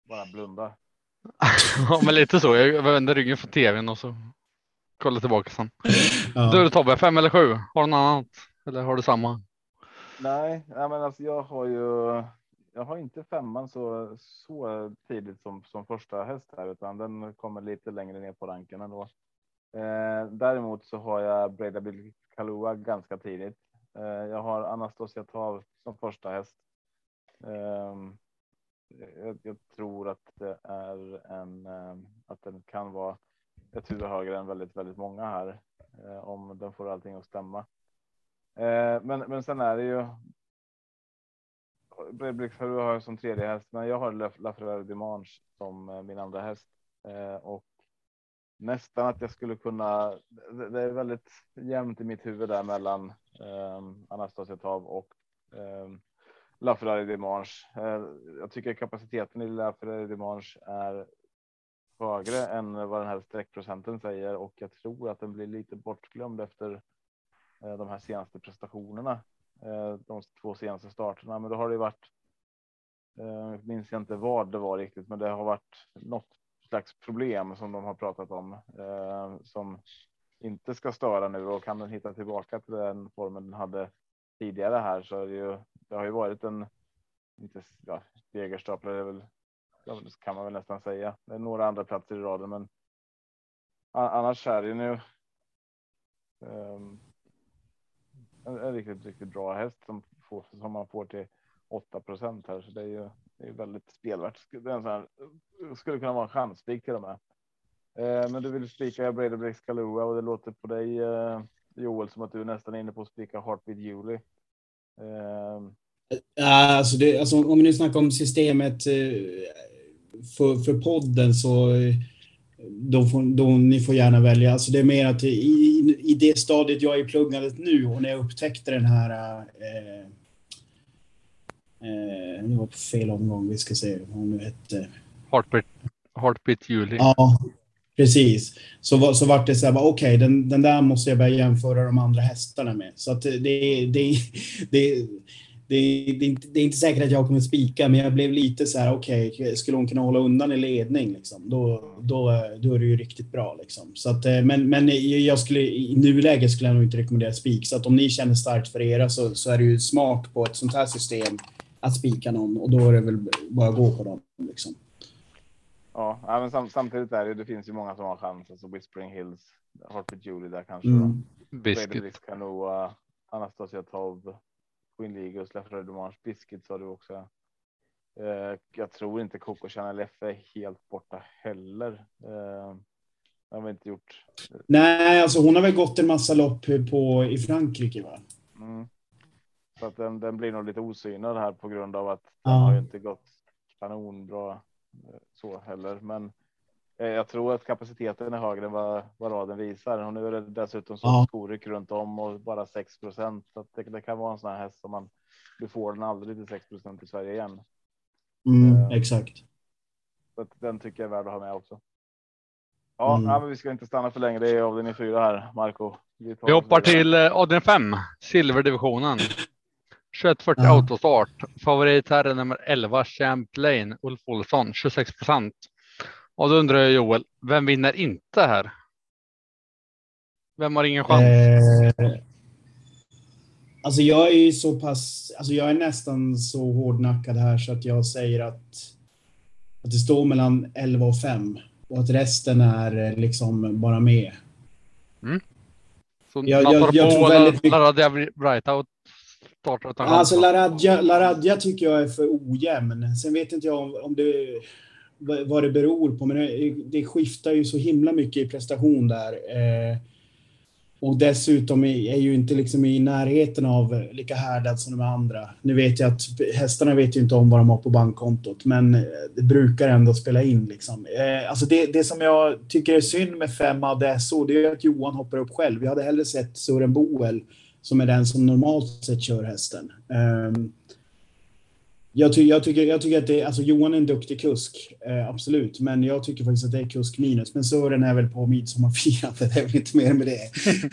B: Bara blunda.
D: ja, men lite så. Jag vänder ryggen för tvn och så kollar tillbaka sen.
C: Ja.
D: Du Tobbe, fem eller sju? Har du något annat? Eller har du samma?
B: Nej, nej men alltså jag har ju. Jag har inte femman så så tidigt som som första häst här, utan den kommer lite längre ner på ranken ändå. Eh, däremot så har jag Breda Bill Kalua ganska tidigt. Eh, jag har Anastasia Tav som första häst. Ehm, jag, jag tror att det är en ehm, att den kan vara ett huvud högre än väldigt, väldigt många här eh, om den får allting att stämma. Eh, men, men sen är det ju. Bredblicks har jag som tredje häst, men jag har LaFrère Lafreur Dimanche som eh, min andra häst eh, och nästan att jag skulle kunna. Det, är väldigt jämnt i mitt huvud där mellan eh, Anastasia Tav och eh, Lafreur Dimanche. Eh, jag tycker kapaciteten i Laferrari Dimanche är högre än vad den här streckprocenten säger och jag tror att den blir lite bortglömd efter eh, de här senaste prestationerna. Eh, de två senaste starterna, men då har det varit. Eh, minns jag inte vad det var riktigt, men det har varit något slags problem som de har pratat om eh, som inte ska störa nu och kan den hitta tillbaka till den formen den hade tidigare här så är det ju. Det har ju varit en inte ja, segerstaplar är väl. Ja, det kan man väl nästan säga. Det är några andra platser i raden, men annars är det ju nu. ehm, en, en riktigt, riktigt bra häst som, får, som man får till 8% här, så det är ju det är väldigt spelvärt. Det här, skulle kunna vara en chansspik till och med. Eh, men du vill spika Brady Briggs Kalua och det låter på dig eh, Joel som att du är nästan inne på att spika Heartbeat Julie. Eh,
C: Alltså det, alltså om vi nu snackar om systemet eh, för, för podden så eh, då får, då, ni får gärna välja. Alltså det är mer att i, i det stadiet jag är i pluggandet nu och när jag upptäckte den här eh, eh, det var på fel omgång, vi ska se vad hon nu hette.
D: Heartbeat, Heartbeat Julie.
C: Ja, precis. Så, så vart det så här, okej, den, den där måste jag börja jämföra de andra hästarna med. Så att det, det, det, det, det, det, är inte, det är inte säkert att jag kommer spika, men jag blev lite så här, okej, skulle hon kunna hålla undan i ledning, liksom, då, då, då är det ju riktigt bra. Liksom. Så att, eh, men, men jag skulle, i nuläget skulle jag nog inte rekommendera spik. Så att om ni känner starkt för era så, så är det ju smart på ett sånt här system att spika någon och då är det väl bara att gå på dem. Liksom.
B: ja, men sam, samtidigt är det, det finns ju många som har chans. Alltså Whispering Hills, Heartbeat Julie där kanske.
C: Mm.
D: Biscuit.
B: Kanoa, Anastasia Tov, Queen Ligus, Lefred Dumanche, Biscuit sa du också. Eh, jag tror inte Coco Chanel F är helt borta heller. Eh, det har vi inte gjort.
C: Nej, alltså hon har väl gått en massa lopp på, i Frankrike va?
B: Mm. Så att den, den blir nog lite osynad här på grund av att den
C: Ja.
B: har ju inte gått kanonbra eh, så heller. Men eh, jag tror att kapaciteten är högre än vad, vad raden visar. Och nu är det dessutom så
C: Ja.
B: skoryck runt om och bara 6 procent. Så att det, det kan vara en sån här häst som man du får den aldrig till 6 procent i Sverige igen.
C: Mm,
B: Ja.
C: Exakt.
B: Så att den tycker jag är värd att ha med också. Ja,
C: Mm.
B: nej, men vi ska inte stanna för länge. Det är avdelning fyra här, Marco.
D: Vi
B: oss
D: hoppar till avdelning 5, silverdivisionen. 2140
C: Ja.
D: autostart. Favorit här är nummer 11 Champlain Ulf Olsson 26 procent. Och då undrar jag Joel, vem vinner inte här? Vem har ingen chans?
C: Eh, alltså jag är ju så pass, alltså jag är nästan så hårdnackad här så att jag säger att, att det står mellan 11 och 5 och att resten är eh, liksom bara med.
D: Så
C: jag-
D: man
C: jag-
D: tar
C: jag
D: på
C: tror väldigt mycket-
D: Brightout startar utan chans.
C: Alltså Laradja, Laradja tycker jag är för ojämn. Sen vet inte jag om, om det, vad det beror på, men det, det skiftar ju så himla mycket i prestation där. Eh, och dessutom är ju inte liksom i närheten av lika härdad som de andra. Nu vet jag att hästarna vet ju inte om vad de har på bankkontot, men eh, det brukar ändå spela in. Liksom. Eh, alltså det, det som jag tycker är synd med fem av DSO, det är att Johan hoppar upp själv. Jag hade hellre sett Sören Boel som är den som normalt sett kör hästen. Ehm, jag, ty jag, tycker, jag tycker att det, alltså Johan är en duktig kusk, eh, absolut, men jag tycker faktiskt att det är kusk minus. Men Sören är väl på midsommarfirandet, det är väl inte mer med det.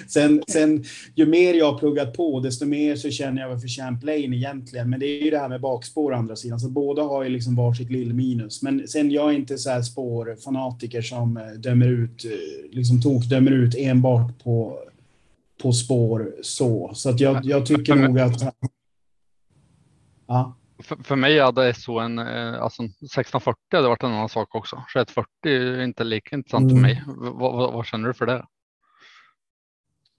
C: Sen, sen, ju mer jag har pluggat på, desto mer så känner jag väl för Champlain egentligen. Men det är ju det här med bakspår å andra sidan, så båda har ju liksom varsitt lillminus. Men sen jag är inte så här spårfanatiker som eh, dömer ut, eh, liksom tokdömer ut enbart på på spår så. Så att jag, jag tycker nog att... Ja.
D: För, för mig hade SO en, eh, alltså 1640 hade varit en annan sak också. 2140 är inte lika intressant för
C: Mm.
D: mig. V- vad- vad känner du för det?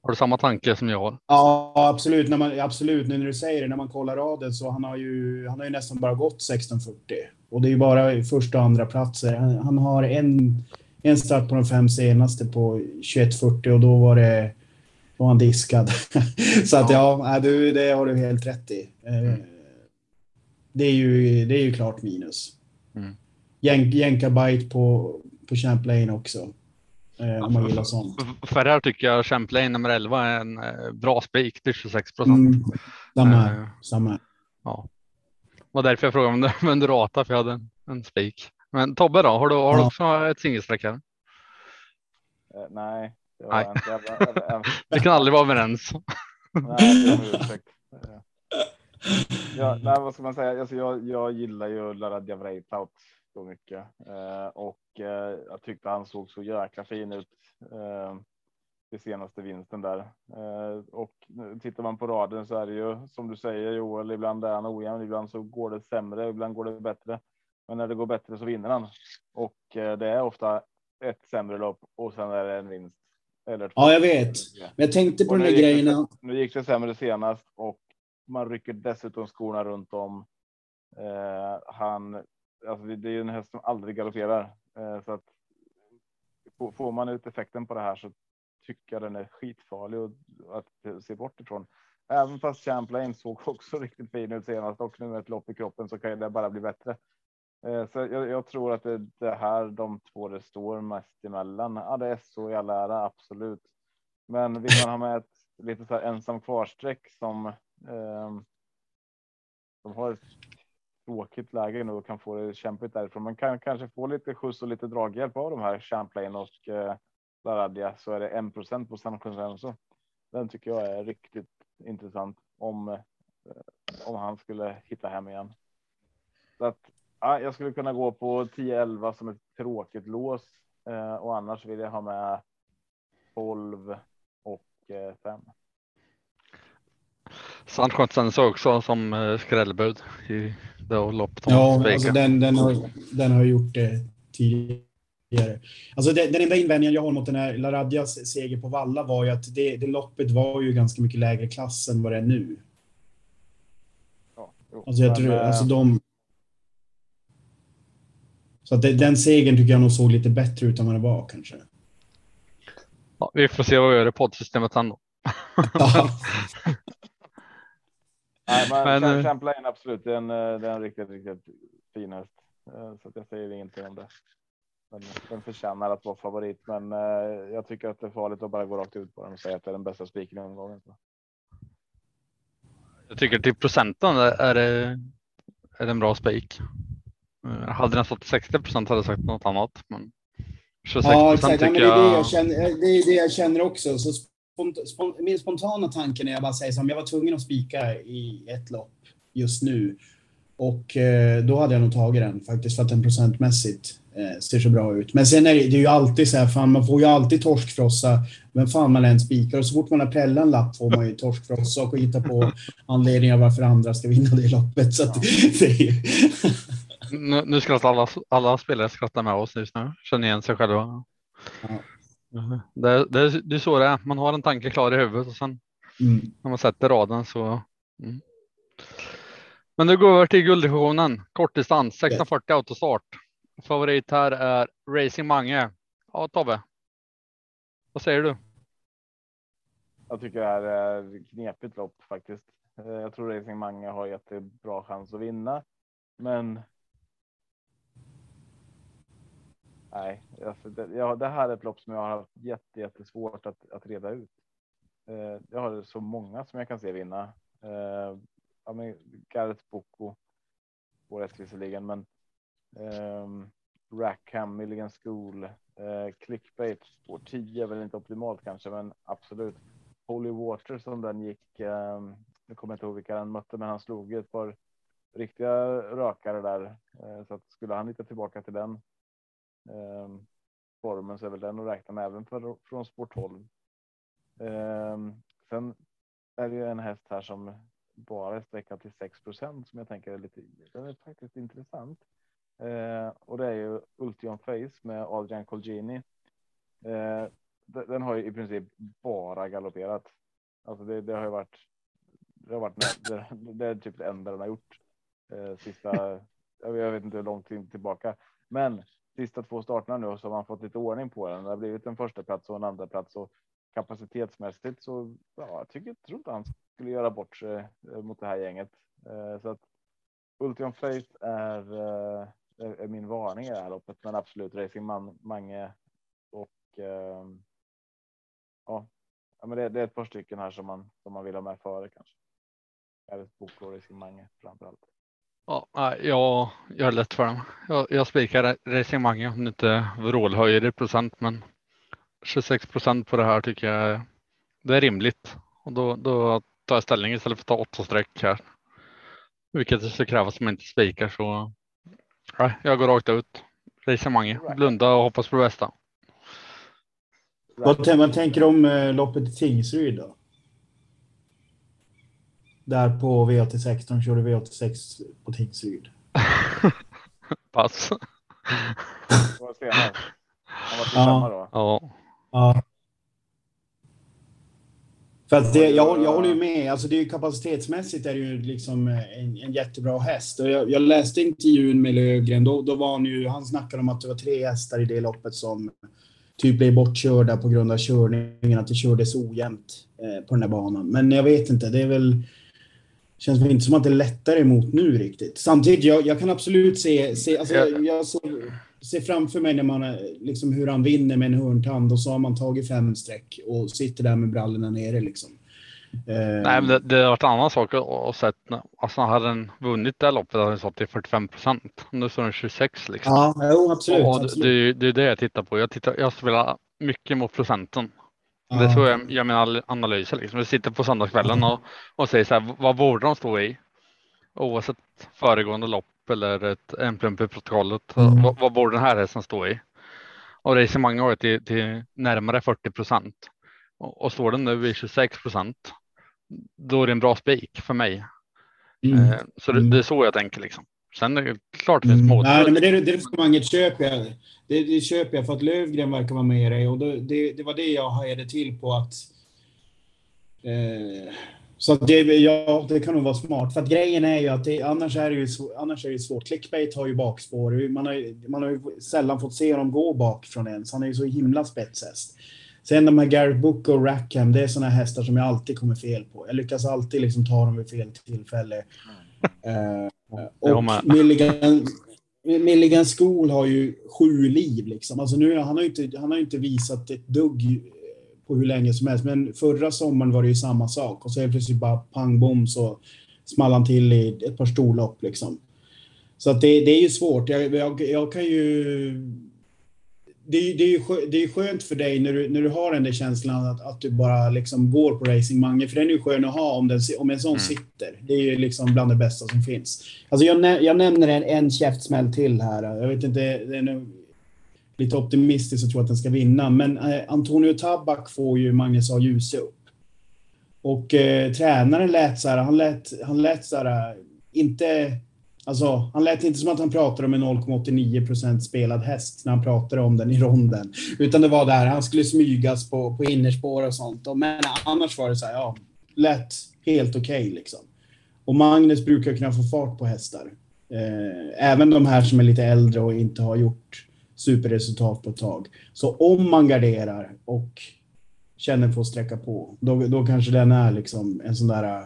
D: Har du samma tanke som jag har?
C: Ja, absolut. När man, absolut, nu när du säger det, när man kollar raden så han har ju, han har ju nästan bara gått 1640. Och det är ju bara första och andra platser. Han, han har en, en start på de fem senaste på 2140 och då var det var han diskad. så att ja, nej, du, det har du helt rätt i. Eh, Det är ju, det är ju klart minus.
D: Mm.
C: Jänk, Jänkarbite på, på Champlain också. Eh, om man gillar sånt.
D: För här tycker jag Champlain nummer 11 är en eh, bra spik till 26 procent.
C: Mm, samma här.
D: Eh,
C: Samma här.
D: Ja. var därför jag frågade om du använde rata för jag hade en, en spik. Men Tobbe då, har du, har du
C: Ja.
D: också ett singelsträck här?
B: Nej, det
D: Nej.
B: jag, jag,
D: Vi kan aldrig vara överens.
B: Nej, det Ja, nej, vad ska man säga? Alltså, jag, jag gillar ju Laradja Vreitaut så mycket eh, och eh, jag tyckte han såg så jäkla fin ut. Eh, det senaste vinsten där eh, och tittar man på raden så är det ju som du säger Joel. Ibland är han ojämn, ibland så går det sämre, ibland går det bättre. Men när det går bättre så vinner han och eh, det är ofta ett sämre lopp och sen är det en vinst. Eller.
C: Ja, jag vet. Men jag tänkte på
B: Och
C: de
B: nu
C: där
B: gick det-
C: grejerna.
B: Nu gick det sämre senast och man rycker dessutom skorna runt om. Eh, han, alltså det det är ju en häst som aldrig galopperar. Eh, så att får- får man ut effekten på det här så tycker jag den är skitfarlig och att se bort ifrån. Även fast Champlain såg också riktigt fin ut senast och nu med ett lopp i kroppen så kan det bara bli bättre. Eh, så jag, jag tror att det är det här de två det står mest emellan. Ja, det är så i all ära, absolut. Men vill man ha med ett lite så här ensam kvarsträck som Eh, som har ett tråkigt läge nu och kan få det kämpigt därifrån. Man kan kanske få lite skjuts och lite draghjälp av de här Champlain och eh, så är det 1 på San Consenso. Den tycker jag är riktigt intressant om eh, om han skulle hitta hem igen. Så att ja, jag skulle kunna gå på 10-11 som ett tråkigt lås eh, och annars vill jag ha med 12 och eh, 5.
D: Sandskjutsen så också som eh, skrällbud i det loppet.
C: Ja, alltså den, den, har, den har gjort det tidigare. Alltså den, den enda invändningen jag har mot den här Laradjas seger på Valla var ju att det, det loppet var ju ganska mycket lägre klass än vad det är nu.
B: Ja, jo,
C: Alltså jag
B: men,
C: tror,
B: eh,
C: alltså de... Så att det, den segern tycker jag nog såg lite bättre ut än vad det var kanske.
D: Ja, vi får se vad vi gör i poddsystemet sen då.
C: Ja.
B: Nej, men,
D: Men,
B: Champ-
D: eh,
B: Champlain absolut, det är en, eh, det är en riktigt, riktigt fin häst. Eh, Så att jag säger ingenting om det. Den, den förtjänar att vara favorit, men jag tycker att det är farligt att bara gå rakt ut på den och säga att det är den bästa spiken i omgången. Så.
D: Jag tycker till procenten är är det, är det en bra spik. Eh, Hade den stått 60 procent hade jag sagt något annat. Men 26
C: Ja, exakt. Ja,
D: tycker
C: det, är det,
D: jag.
C: känner, det är det jag känner också. Så spont, spont, min spontana tanke när jag bara säger som jag var tvungen att spika i ett lopp just nu. Och eh, då hade jag nog tagit den faktiskt för att den procentmässigt eh, ser så bra ut. Men sen är det, det är ju alltid så här, fan, man får ju alltid torskfrossa. Men fan man än spikar och så fort man har prällat en lapp får man ju torskfrossa och hitta på anledningar varför andra ska vinna det loppet. Så att, det är,
D: Nu, nu skrattar alla, alla spelare skrattar med oss just nu. Känner igen sig själva.
C: Ja.
D: Det, det, det är så det är. Man har en tanke klar i huvudet och sen
C: mm.
D: när man sätter raden så. Mm. Men nu går vi över till gulddivisionen. Kortdistans 1640 autostart. Favorit här är Racing Mange. Ja Tobbe. Vad säger du?
B: Jag tycker det här är knepigt lopp faktiskt. Eh, Jag tror Racing Mange har jättebra chans att vinna, men. Nej, alltså det, ja, det här är ett lopp som jag har haft jätte, jättesvårt att, att reda ut. Eh, Jag har så många som jag kan se vinna. Eh, Ja, men Gareth Boko. Får rätt visserligen, men. eh, Rackham, Milligan School, eh, Clickbait, spår 10 är väl inte optimalt kanske, men absolut. Holy Water som den gick. Eh, jag kommer inte ihåg vilka han mötte, men han slog ett par riktiga rökare där. Eh, så att skulle han hitta tillbaka till den Ehm, formen så är väl den att räkna med även för, från spår 12. Eh, sen är det ju en häst här som bara är sträckad till 6 som jag tänker är lite. Den är faktiskt intressant. Eh, och det är ju Ultion Face med Adrian Colgjini. Eh, den har ju i princip bara galopperat. Alltså det, det har ju varit. Det har varit det, det är typ det enda den har gjort. Eh, sista. jag vet inte hur långt tillbaka, men sista två starterna nu så har man fått lite ordning på den. Det har blivit en första plats och en andra plats och kapacitetsmässigt så ja, jag tycker jag tror inte han skulle göra bort sig eh, mot det här gänget. Eh, så att Ultion Faith är, eh, är, min varning i det här loppet, men absolut Racing Man, Mange och ehm, ja, ja men det, det är ett par stycken här som man som man vill ha med före kanske. Eller bok Racing Mange framför allt.
D: Ja, jag gör lätt för dem. Jag, jag spikar Racing Mange om det inte vrålhöjer i procent, men 26 procent på det här tycker jag det är rimligt. Och då, då tar jag ställning istället för att ta åtta streck här. Vilket det ska krävas om man inte spikar så. Nej, jag går rakt ut. Racing Mange, blunda och hoppas på det bästa.
C: Vad tänker du om eh, loppet i Tingsryd då? Där på V86, körde V86 på Tingsryd.
D: Pass.
B: Var. Han var till
C: Ja.
B: då.
D: Ja,
C: Ja. För att det, jag, jag håller ju med. Alltså det är ju kapacitetsmässigt är det ju liksom eh, en, en jättebra häst. Och jag, jag läste intervjun med Lövgren. Då, då var han ju, han snackade om att det var tre hästar i det loppet som, typ blev bortkörda på grund av körningen, att det kördes ojämnt eh, på den här banan. Men jag vet inte, det är väl känns väl inte som att det är lättare emot nu riktigt. Samtidigt, jag, jag kan absolut se, se alltså, jag ser, ser framför mig när man, liksom hur han vinner med en hörntand och så har man tagit fem streck och sitter där med brallorna nere liksom.
D: Eh, Nej, men det, det har varit en annan sak att sett. Alltså hade den vunnit det loppet hade den stått till 45 procent. Nu står den 26 liksom.
C: Ja, jo, absolut.
D: Och
C: absolut.
D: Det, det, är det jag tittar på. Jag, tittar, jag spelar mycket mot procenten. Ja. Det så jag gör mina analyser. Liksom. Jag sitter på söndagskvällen och, och säger så här, vad borde de stå i? Oavsett föregående lopp eller ett, en plump i protokollet. Mm. Vad, vad borde den här hästen stå i? Och racemanget har till, till närmare 40 procent. Och, och står den nu i 26 procent då är det en bra spik för mig. Mm. Eh, så det, det, är så jag tänker liksom. Sen är det klart det finns
C: mm.
D: små.
C: Nej, men det, det resonemanget köper jag. Det, det köper jag för att Lövgren verkar vara med dig och det, det, det var det jag hajade till på att. Eh, så att det, ja, det kan nog vara smart. För att grejen är ju att det, annars är det ju annars är det svårt. Clickbait har ju bakspår. Man har, man har ju sällan fått se honom gå bakifrån ens. Han är ju så himla spetshäst. Sen de här Garrett Book och Rackham, det är sådana hästar som jag alltid kommer fel på. Jag lyckas alltid liksom ta dem vid fel tillfälle. Mm. Uh, och Milligan, Milligan School har ju sju liv liksom. Alltså nu, han har ju inte, han har inte visat ett dugg på hur länge som helst. Men förra sommaren var det ju samma sak och så det plötsligt bara pang bom så small han till i ett par storlopp liksom. Så att det, det är ju svårt. Jag, jag, jag kan ju det, det, är det är skönt för dig när du, när du har den där känslan att, att du bara liksom går på racing Mange, för den är ju skön att ha om, den, om en sån mm. sitter. Det är ju liksom bland det bästa som finns. Alltså jag, jag nämner en, en käftsmäll till här. Jag vet inte, det är nog lite optimistiskt att tro att den ska vinna, men eh, Antonio Tabak får ju Magnus A. Djuse upp. Och eh, tränaren lät så här, han lät, han lät så här, inte Alltså, han lät inte som att han pratade om en 0,89 procent spelad häst när han pratade om den i ronden. Utan det var där han skulle smygas på, på innerspår och sånt. Men annars var det så här, ja, lätt helt okej okay, liksom. Och Magnus brukar kunna få fart på hästar. Eh, även de här som är lite äldre och inte har gjort superresultat på ett tag. Så om man garderar och känner för att sträcka på, då, då kanske den är liksom en sån där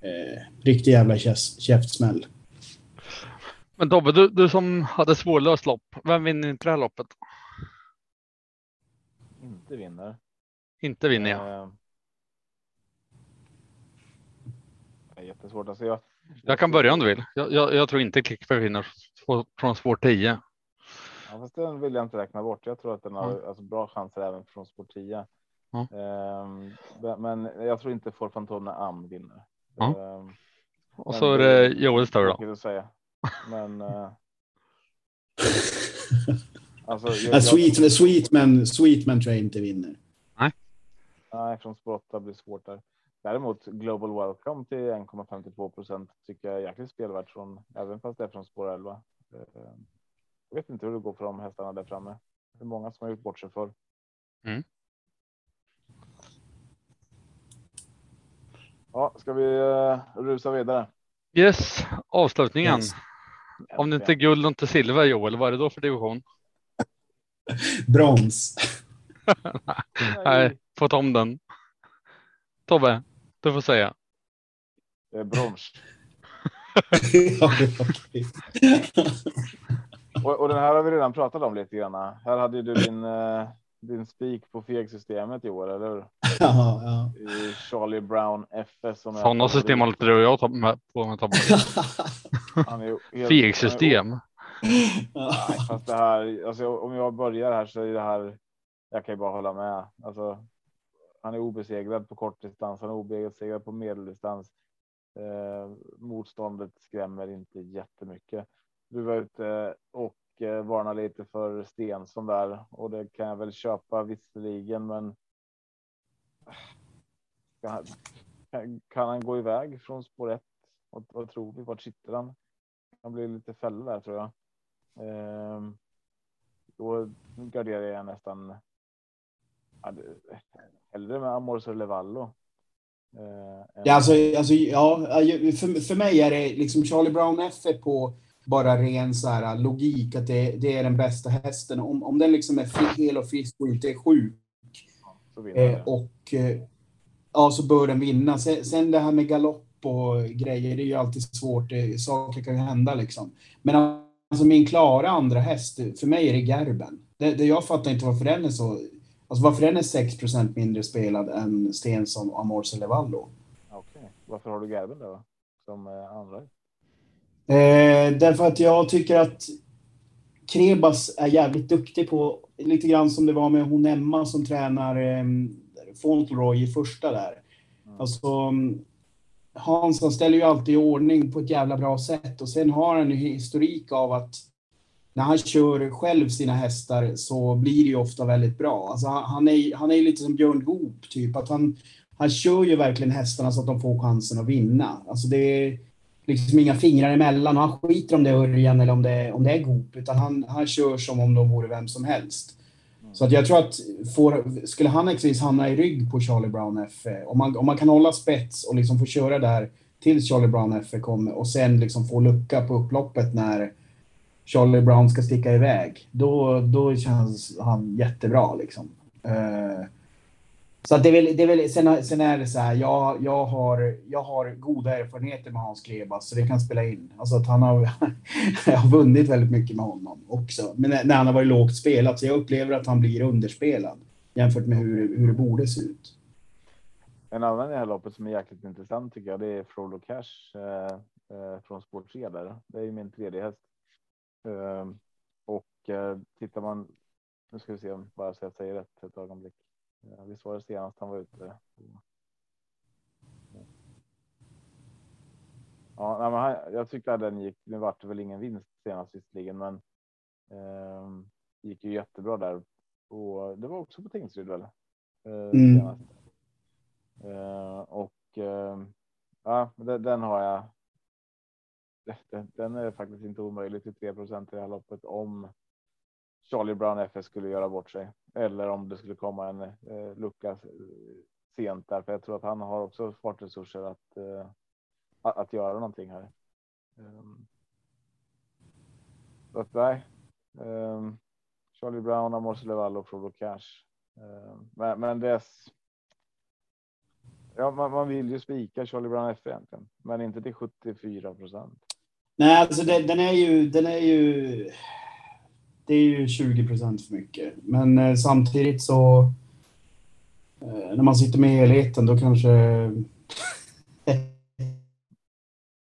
C: eh, riktig jävla käftsmäll.
D: Men Tobbe, du, du som hade svårlöst lopp, vem vinner inte det här loppet?
B: Inte vinner.
D: Inte vinner jag. Eh,
B: det är jättesvårt. Alltså jag,
D: jag kan börja om du vill. Jag, jag, jag tror inte Klickberg vinner från spår 10.
B: Ja, fast den vill jag inte räkna bort. Jag tror att den har mm. alltså, bra chanser även från spår 10. Mm. Um, men jag tror inte Forfantone Am vinner.
D: Mm. Um, och så är det Joels tur
B: då. Men. Uh,
C: alltså, jag, jag, sweet, Sweetman, Sweetman tror jag inte vinner.
D: Nej.
B: Nej, från 8 blir svårt där. Däremot Global Welcome till 1,52 procent tycker jag är jäkligt spelvärt från även fast det är från spår 11. Jag vet inte hur det går för de hästarna där framme. Är många som har gjort bort sig för. Mm. Ja, ska vi uh, rusa vidare?
D: Yes, avslutningen. Yes. Om det inte är guld och inte silver Joel, vad är det då för division?
C: Brons.
D: Nej, få ta om den. Tobbe, du får säga.
B: Det är brons. och, och den här har vi redan pratat om lite grann. Här hade du din, uh, din spik på fegsystemet i år, eller hur?
C: Ja, ja.
B: I Charlie Brown FS.
D: Sådana system har inte du och jag ta med på med Fegsystem.
B: Nej, fast det här, alltså, om jag börjar här så är det här. Jag kan ju bara hålla med. Alltså, han är obesegrad på kortdistans, han är obesegrad på medeldistans. Eh, motståndet skrämmer inte jättemycket. Du var ute och eh, varna lite för Stensson där och det kan jag väl köpa visserligen, men. Kan, kan han gå iväg från spår 1? Vad, vad tror vi? Vart sitter han? Han blir lite fälla där tror jag. Eh, då garderar jag nästan. hellre med Amor Levallo.
C: Eh, ja, alltså, alltså, ja, för, för mig är det liksom Charlie Brown F på bara ren så här, logik att det, det är den bästa hästen. Om, om den liksom är hel och frisk och inte är sjuk eh, och eh, ja, så bör den vinna. Sen, sen det här med galopp och grejer, det är ju alltid svårt. Det, saker kan ju hända liksom. Men alltså min klara andra häst, för mig är det Gerben. Det, det jag fattar inte varför den är så, alltså varför den är 6% mindre spelad än Stensson och Amorce Levallo.
B: Okej. Varför har du Gerben där då? Som eh, andra?
C: Eh, därför att jag tycker att Krebas är jävligt duktig på, lite grann som det var med hon Emma som tränar eh, Fauntleroy i första där.
B: Mm.
C: Alltså, mm, han ställer ju alltid i ordning på ett jävla bra sätt och sen har han ju historik av att när han kör själv sina hästar så blir det ju ofta väldigt bra. Alltså han, är, han är lite som Björn Goop, typ. Att han, han kör ju verkligen hästarna så att de får chansen att vinna. Alltså det är liksom inga fingrar emellan. Och han skiter om det är Örjan eller om det är, om det är Goop. Utan han, han kör som om de vore vem som helst. Så att jag tror att får, skulle han exempelvis hamna i rygg på Charlie Brown F, eh, om man, om man kan hålla spets och liksom få köra där tills Charlie Brown F kommer och sen liksom få lucka på upploppet när Charlie Brown ska sticka iväg, då, då känns han jättebra liksom. Uh, så att det är väl, det är väl, sen, sen är det så här, jag, jag, har, jag har goda erfarenheter med Hans Klebas, så det kan spela in. Alltså att han har, jag har vunnit väldigt mycket med honom också. Men när, när han har varit lågt spelat, så jag upplever att han blir underspelad jämfört med hur, hur det borde se ut.
B: En annan i det här loppet som är jäkligt intressant tycker jag, det är Frodo Cash eh, eh, från spår 3 där. Det är ju min tredje häst. Eh, och eh, tittar man, nu ska vi se om bara så jag säger rätt ett ögonblick. Eh, visst var det senast han var ute? Ja, nej, men han, jag tyckte att den gick. Nu vart det väl ingen vinst senast visserligen, men eh, gick ju jättebra där. Och det var också på Tingsryd väl? Eh,
C: Mm.
B: Eh, och eh, ja, den, den har jag. Den, den är faktiskt inte omöjlig till 3% i det här loppet om Charlie Brown FS skulle göra bort sig eller om det skulle komma en eh, lucka sent där, för jag tror att han har också fartresurser att eh, att, göra någonting här. Um, så att nej. Um, Charlie Brown, Amorce Leval och Frodo Cash. Um, men, men dess. Ja, man, man vill ju spika Charlie Brown F egentligen, men inte till 74 procent.
C: Nej, alltså det, den är ju, den är ju, det är ju 20 procent för mycket. Men eh, samtidigt så, eh, när man sitter med helheten då kanske...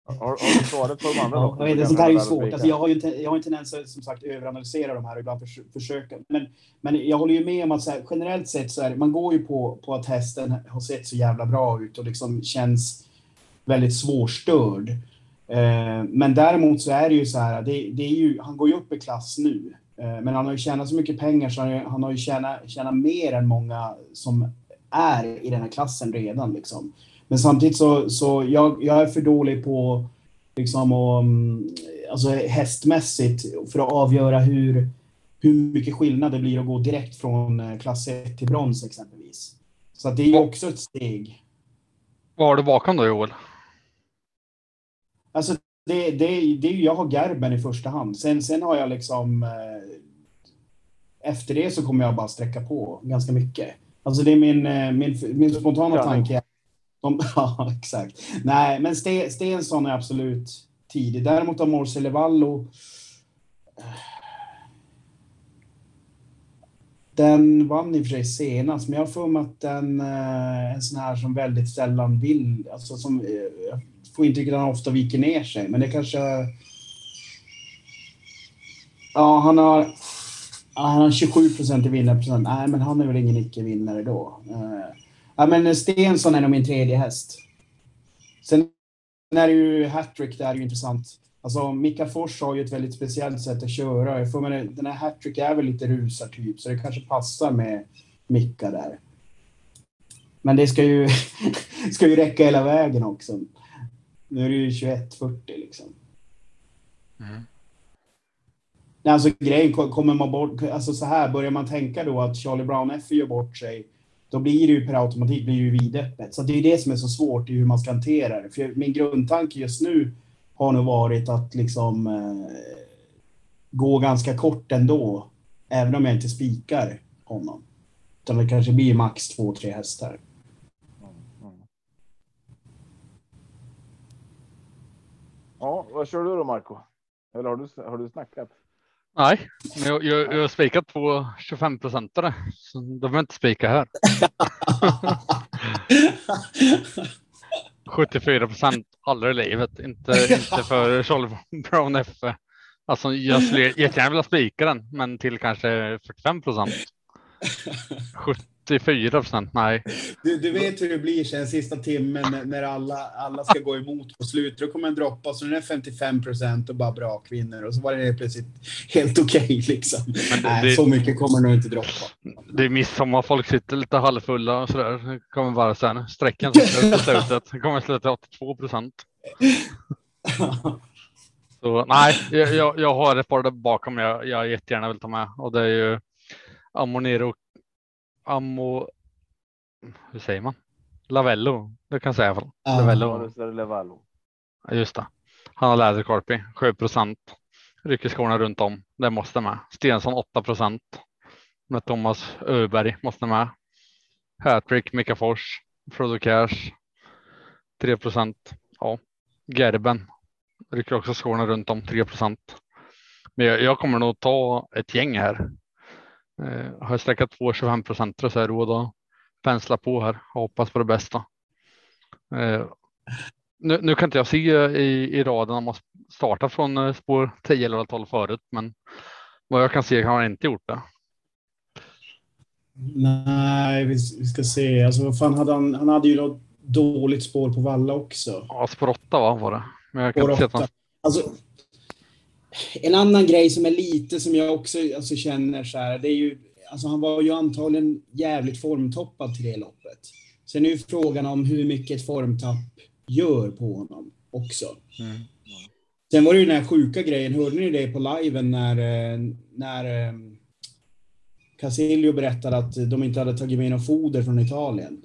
B: Har, har du svaret på de andra?
C: Ja, jag vet, sånt här är ju svårt. Alltså, jag har ju inte, jag har en tendens att som sagt överanalysera de här och ibland förs försöka. Men, men jag håller ju med om att här, generellt sett så är man går ju på, på att hästen har sett så jävla bra ut och liksom känns väldigt svårstörd. Eh, men däremot så är det ju så här, det, det är ju, han går ju upp i klass nu. Eh, men han har ju tjänat så mycket pengar så han, har ju- tjänat, tjänat mer än många som är i den här klassen redan. Liksom. Men samtidigt så, så jag, jag är för dålig på liksom och, alltså hästmässigt för att avgöra hur, hur mycket skillnad det blir att gå direkt från eh, klass 1 till brons exempelvis. Så att det är ju också ett steg.
D: Vad har du bakom då Joel?
C: Alltså det, det, det är jag har Gerben i första hand. Sen, sen har jag liksom eh, efter det så kommer jag bara sträcka på ganska mycket. Alltså det är min, eh, min, min spontana
B: Ja.
C: tanke. De, ja, exakt. Nej, men Ste, Stensson är absolut tidig. Däremot har Morse Levallo. eh, Den vann i och för sig senast, men jag har för mig att den eh, en sån här som väldigt sällan vill, alltså som, får intrycket att han ofta viker ner sig, men det kanske... Ja, han har, han har 27 procent i vinnarprocent. Nej, men han är väl ingen icke-vinnare då. Eh, ja, men Stensson är nog min tredje häst. Sen är det ju hattrick, det är ju intressant. Alltså Mika Fors har ju ett väldigt speciellt sätt att köra. Jag får mig, den här hattrick är väl lite rusartyp, så det kanske passar med Mika där. Men det ska ju, ska ju räcka hela vägen också. Nu är det ju 21-40 liksom.
D: Mm.
C: Nej, alltså grejen ko- kommer man bort, alltså så här, börjar man tänka då att Charlie Brown F gör bort sig, då blir det ju per automatik blir ju vidöppet. Så det är det som är så svårt i hur man ska hantera det. För min grundtanke just nu har nog varit att liksom eh, gå ganska kort ändå. Även om jag inte spikar honom. Utan det kanske blir max två, tre hästar.
B: Ja, vad kör du då Marco? Eller har du, har du snackat?
D: Nej, jag, jag, jag har spikat på 25 procentare. Så de behöver inte spika här. 74 procent aldrig i livet. Inte, inte för Charlie Brown F. Alltså jag skulle jättegärna vilja spika den, men till kanske 45 procent. 74 procent, nej.
C: Du, du vet hur det blir sen sista timmen när, när alla, alla ska gå emot på slutet. Då kommer den droppa så den är 55 procent och bara bra kvinnor och så var det plötsligt helt okej okay, liksom.
D: Det-
C: Nej,
D: det-
C: så mycket kommer nog inte droppa.
D: Det är midsommar, folk sitter lite halvfulla och sådär. Det kommer bara sen sträckan som slutar på slutet. Det kommer sluta till 82 procent. Så nej, jag, jag, jag har ett par där bakom jag, jag jättegärna vill ta med och det är ju Amonero, Amo, hur säger man? Lavello, det kan jag säga i alla fall. Lavello. Ja, just det. Han har läderkorpi, 7 procent. Rycker skorna runt om. Det måste med. Stensson 8 procent. Med Thomas Öberg måste med. Hattrick, Mika Fors, Frodo Cash. 3 procent. Ja, Gerben rycker också skorna runt om 3 procent. Men jag, jag kommer nog ta ett gäng här. Eh, har jag sträckat två 25 procent så är råd att pensla på här och hoppas på det bästa. Eh, nu, nu kan inte jag se eh, i, i raden om man startar från eh, spår 10 eller 12 förut, men vad jag kan se har han inte gjort det.
C: Nej, vi, vi ska se. Alltså, vad fan hade han? Han hade ju något dåligt spår på Valla också.
D: Ja, spår 8 va, var det. Men jag kan
C: Spår
D: inte se att han,
C: Alltså, en annan grej som är lite som jag också alltså, känner så här, det är ju, alltså han var ju antagligen jävligt formtoppad till det loppet. Sen är ju frågan om hur mycket ett formtapp gör på honom också.
D: Mm.
C: Sen var det ju den här sjuka grejen, hörde ni det på liven när, eh, när eh, Casilio berättade att de inte hade tagit med något foder från Italien?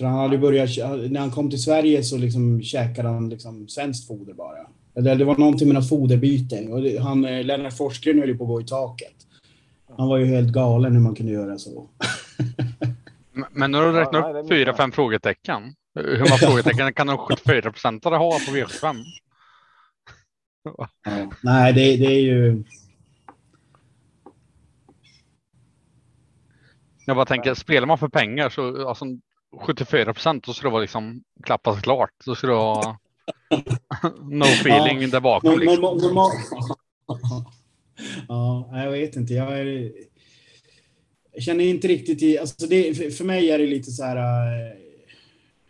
C: Han hade börjat, när han kom till Sverige så liksom käkade han liksom svenskt foder bara. Eller det var någonting med något foderbyte. Och det, han, eh, Lennart Forsgren höll ju på att gå i taket. Han var ju helt galen hur man kunde göra så.
D: Men- nu har du räknat upp fyra, fem frågetecken. Hur många frågetecken kan de 74 procentare ha på V75?
C: Ja. Nej, det, det är ju...
D: Jag bara tänker, spelar man för pengar så alltså 74 procent, då ska det vara liksom klappas klart. Då ska det vara no feeling där bakom. Liksom.
C: norm, normal... ja, jag vet inte. Jag, är, jag känner inte riktigt i... Alltså det, för, mig är det lite så här... eh,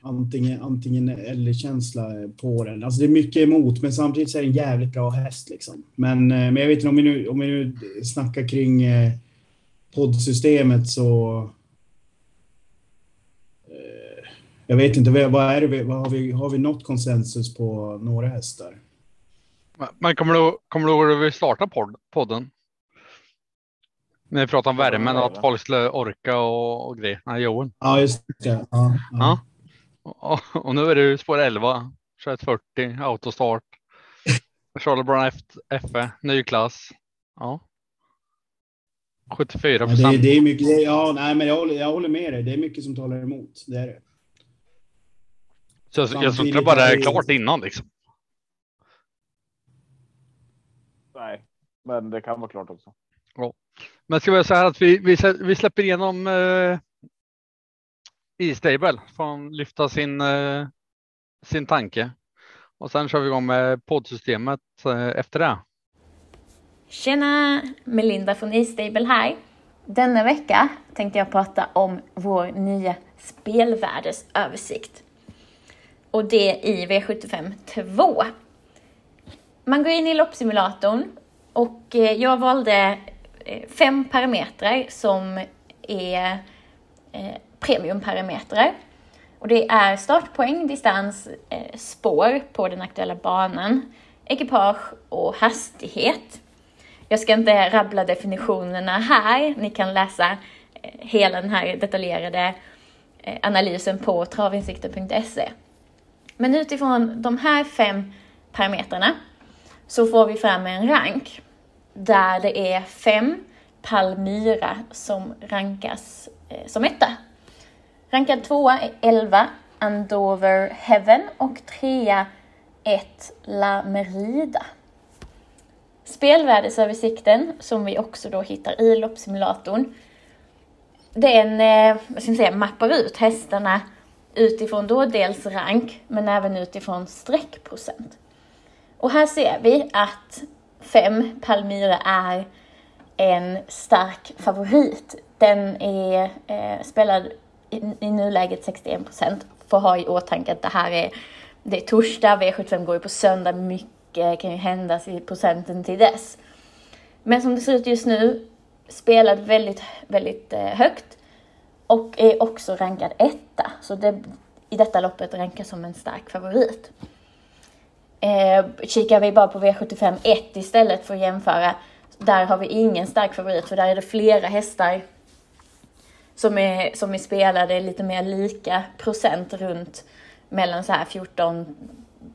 C: Antingen, antingen eller känsla på den. Alltså det är mycket emot, men samtidigt så är det en jävligt bra häst. Liksom. Men, eh, men jag vet inte om vi nu, om vi nu snackar kring eh, poddsystemet så... eh, Jag vet inte, vad är det, vi- vad har, vi, har vi nått konsensus på några hästar?
D: Men- Men kommer du, kommer du ihåg hur vi startade podd, podden? När vi pratade om värmen och att folk skulle orka och, och grejer. Nej, Johan.
C: Ja, just det. Ja, ja.
D: Ja. Och, och nu är ju spår 11, 2140, autostart. Charlie Brown F, FE, ny klass. Ja. 74
C: Ja, det,
D: procent.
C: det är mycket, det, ja, nej, men jag håller, jag håller med dig. Det är mycket som talar emot. Det är det.
D: Så jag, jag
C: samtidigt
D: bara
C: det-
D: klart innan liksom.
B: Nej, men det kan vara klart också.
D: Men ska vi säga så här att vi, vi, vi släpper igenom eh, E-stable. Får han lyfta sin, eh, sin tanke. Och sen kör vi igång med poddsystemet eh, efter det.
E: Tjena! Melinda från E-stable här. Denna vecka tänkte jag prata om vår nya spelvärdesöversikt. Och det i V75 2. Man går in i loppsimulatorn och eh, jag valde eh, fem parametrar som är eh, premiumparametrar. Och det är startpoäng, distans, spår på den aktuella banan, ekipage och hastighet. Jag ska inte rabbla definitionerna här. Ni kan läsa hela den här detaljerade analysen på travinsikter.se. Men utifrån de här fem parametrarna så får vi fram en rank där det är fem Palmyra som rankas eh, som etta. Rankad tvåa är 11 Andover Heaven och trea 1 La Merida. Spelvärdesöversikten som vi också då hittar i loppsimulatorn. Den eh, vad ska jag säga, mappar ut hästarna utifrån då dels rank men även utifrån streckprocent. Och här ser vi att 5 Palmyra är en stark favorit. Den är eh, spelad i, i nuläget 61 procent. Får ha i åtanke att det här är, det är torsdag, V75 går ju på söndag, mycket kan ju hända i procenten till dess. Men som det ser ut just nu, spelad väldigt, väldigt eh, högt och är också rankad etta. Så det, i detta loppet rankas som en stark favorit. Eh, kikar vi bara på V75 1 istället för att jämföra, där har vi ingen stark favorit för där är det flera hästar som är, som är spelade lite mer lika procent runt mellan så här 14,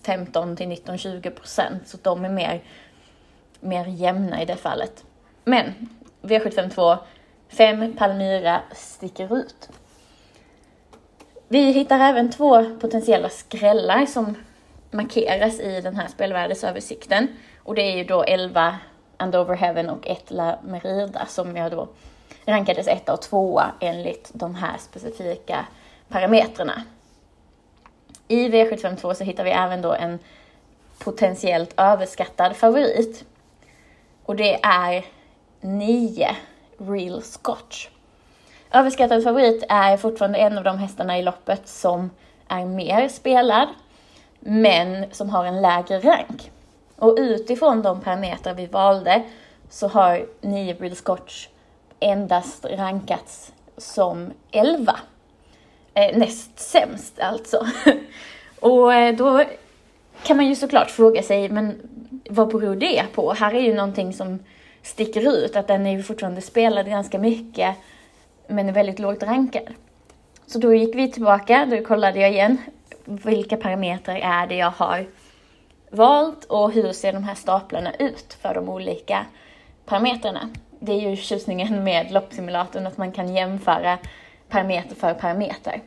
E: 15 till 19, 20 procent. Så de är mer, mer jämna i det fallet. Men V752, 5 Palmyra sticker ut. Vi hittar även två potentiella skrällar som markeras i den här spelvärdesöversikten. Och det är ju då 11 Andover Heaven och 1 La Merida som jag då rankades etta och tvåa enligt de här specifika parametrarna. I V752 så hittar vi även då en potentiellt överskattad favorit. Och det är 9 Real Scotch. Överskattad favorit är fortfarande en av de hästarna i loppet som är mer spelad, men som har en lägre rank. Och utifrån de parametrar vi valde så har 9 Real Scotch endast rankats som 11. Eh, näst sämst alltså. och eh, då kan man ju såklart fråga sig, men vad beror det på? Här är ju någonting som sticker ut, att den är ju fortfarande spelad ganska mycket, men är väldigt lågt rankad. Så då gick vi tillbaka, då kollade jag igen, vilka parametrar är det jag har valt och hur ser de här staplarna ut för de olika parametrarna? det är ju tjusningen med loppsimulatorn att man kan jämföra parameter för parameter.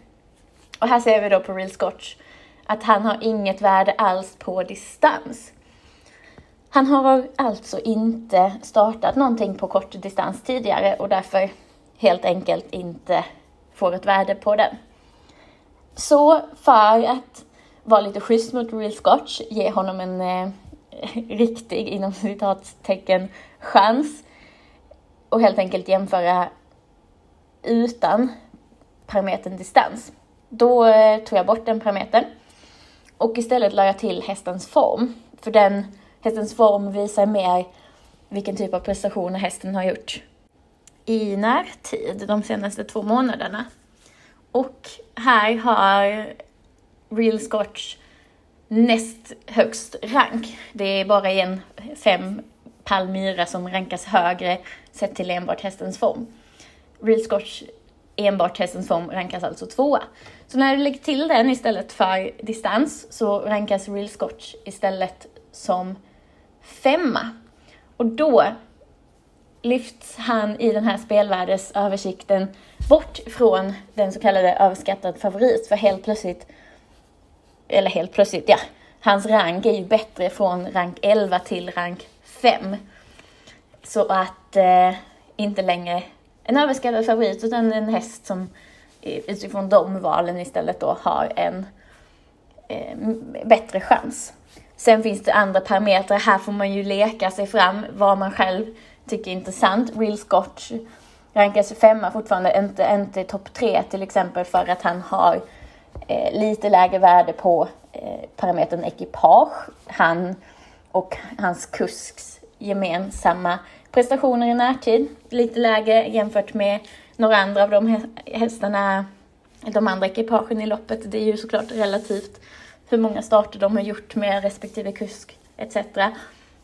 E: Och här ser vi då på Real Scotch att han har inget värde alls på distans. Han har alltså inte startat någonting på kort distans tidigare och därför helt enkelt inte får ett värde på den. Så för att vara lite schysst mot Real Scotch, ge honom en eh, riktig, inom citattecken, chans, och helt enkelt jämföra utan parametern distans. Då eh, tog jag bort den parametern och istället la jag till hästens form. För den hästens form visar mer vilken typ av prestationer hästen har gjort i närtid de senaste två månaderna. Och här har Real Scotch näst högst rank. Det är bara en fem Palmyra som rankas högre sett till enbart hästens form. Real Scotch enbart hästens form rankas alltså tvåa. Så när du lägger till den istället för distans så rankas Real Scotch istället som femma. Och då lyfts han i den här spelvärdesöversikten bort från den så kallade överskattad favorit. För helt plötsligt, eller helt plötsligt, ja, hans rank är ju bättre från rank 11 till rank 5. Så att eh, inte längre en överskattad favorit utan en häst som eh, utifrån de valen istället då har en eh, bättre chans. Sen finns det andra parametrar. Här får man ju leka sig fram vad man själv tycker är intressant. Real Scotch rankas femma fortfarande, inte, inte topp tre till exempel för att han har eh, lite lägre värde på eh, parametern ekipage. Han och hans kusks gemensamma prestationer i närtid. Lite lägre jämfört med några andra av de hästarna, de andra ekipagen i loppet. Det är ju såklart relativt hur många starter de har gjort med respektive kusk etc.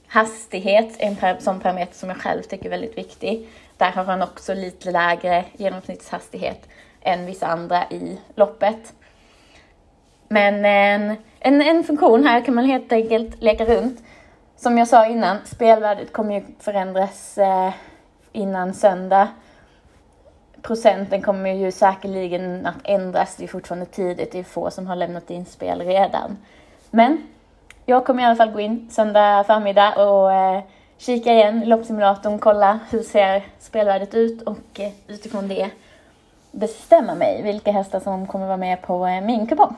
E: Hastighet är en sån parameter som jag själv tycker är väldigt viktig. Där har han också lite lägre genomsnittshastighet än vissa andra i loppet. Men en, en, en funktion här kan man helt enkelt leka runt. Som jag sa innan, spelvärdet kommer ju förändras eh, innan söndag. Procenten kommer ju säkerligen att ändras. Det är fortfarande tidigt, det är få som har lämnat in spel redan. Men jag kommer i alla fall gå in söndag förmiddag och eh, kika igen i loppsimulatorn, kolla hur ser spelvärdet ut och eh, utifrån det bestämma mig vilka hästar som kommer vara med på eh, min kupong.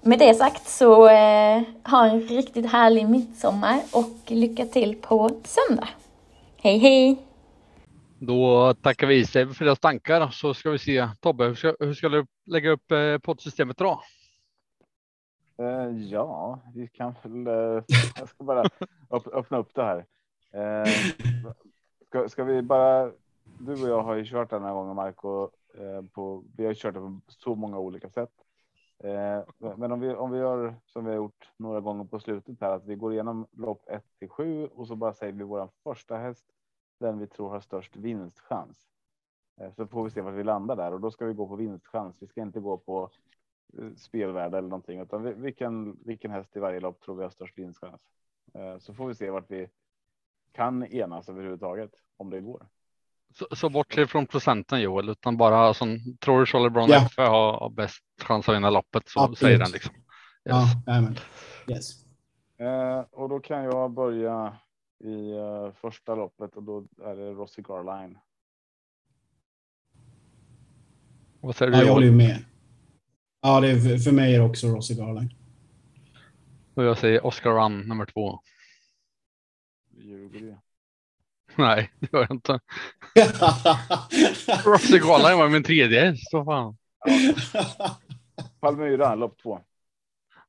E: Med det sagt så eh, ha en riktigt härlig midsommar och lycka till på söndag. Hej hej!
D: Då tackar vi Isev för deras tankar så ska vi se Tobbe, hur ska, hur ska du lägga upp eh, poddsystemet då?
B: Eh, ja, vi kan väl. Eh, jag ska bara öppna upp det här. Eh, ska, ska vi bara? Du och jag har ju kört den här gången Marco. På, vi har kört det på så många olika sätt. Men om vi om vi gör som vi har gjort några gånger på slutet här, att vi går igenom lopp 1 till 7 och så bara säger vi våran första häst, den vi tror har störst vinstchans. Eh, så får vi se var vi landar där och då ska vi gå på vinstchans. Vi ska inte gå på eh, spelvärde eller någonting, utan vi- vilken, vilken häst i varje lopp tror vi har störst vinstchans? Eh, Så får vi se vart vi kan enas överhuvudtaget om det går.
D: Så, så bortse från procenten Joel, utan bara som tror du Charlie Brown
C: Ja.
D: F har har bäst chans att vinna loppet så
C: Absolut.
D: säger den liksom. Yes.
C: Ja. Yes.
B: Eh, och då kan jag börja i eh, första loppet och då är det Rossi Garline.
D: Vad säger du
C: Ja, jag håller ju med. Ja, det är, för- mig är det också Rossi Garland.
D: Och jag säger Oscar Run nummer två.
B: Ljuger det?
D: Nej, det gör jag inte. Rossi Garline var min tredje häst. Så fan.
B: Palmyra, lopp två.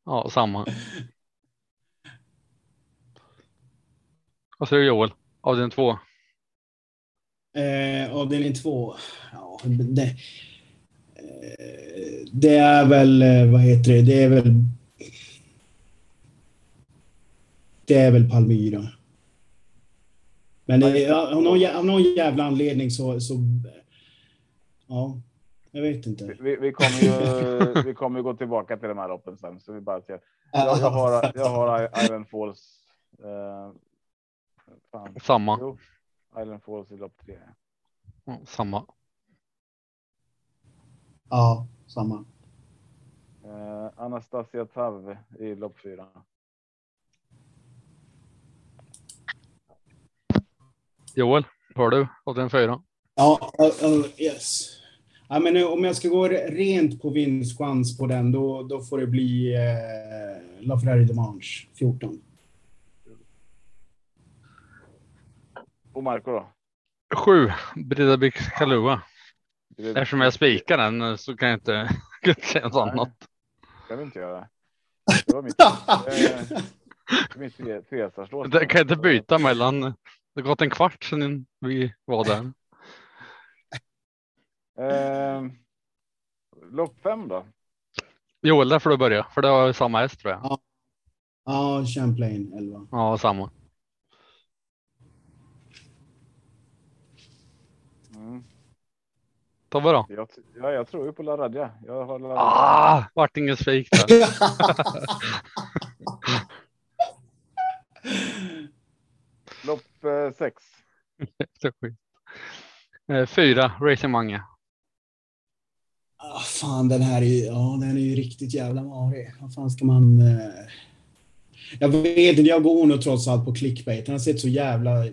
D: Ja, samma. Vad säger du Joel? Avdelning två.
C: Eh, avdelning två. Ja, det, eh, det är väl, eh, vad heter det, det är väl... Det är väl Palmyra. Men det, är- av, någon, av någon jävla anledning så, så... Ja, jag vet inte.
B: Vi, vi kommer ju. vi kommer ju gå tillbaka till de här loppen sen så vi bara ser. Jag, jag har. Jag har Island Falls. Eh, fan.
D: Samma.
B: Jo, Island Falls i lopp tre.
D: Ja, samma.
C: Ja, samma.
B: Eh, Anastasia Tav i lopp fyra.
D: Joel, hör du? Avdelning fyra.
C: Ja, ja, ja, yes. Ja, men om jag ska gå rent på vinstchans på den, då, då får det bli eh, La Ferrari de Manche 14.
B: Och Marco då?
D: Sju, Bridabik Kalua.
B: Det
D: Eftersom jag spikar den så kan jag inte kan säga något
B: Nej.
D: annat.
B: kan vi inte göra. Det var mitt, eh, mitt tre- trehästarslås.
D: Det kan jag inte byta mellan. Det har gått en kvart sedan vi var där.
B: Eh, lopp fem då?
D: Joel, där får du börja. För det var samma häst tror jag.
C: Ja, Champlain 11.
D: Ja, samma.
B: Mm.
D: Tobbe då?
B: Jag, ja, jag tror ju på La Radja. Jag har La Radja.
D: Ah, vart ingen spik där.
B: Lopp eh, sex.
D: Så skit. Eh, Fyra, Racing Mange.
C: Ah, fan, den här är ju, ja, den är ju riktigt jävla marig. Vad fan ska man... Eh... Jag vet inte, jag går nog trots allt på clickbait. Den har sett så jävla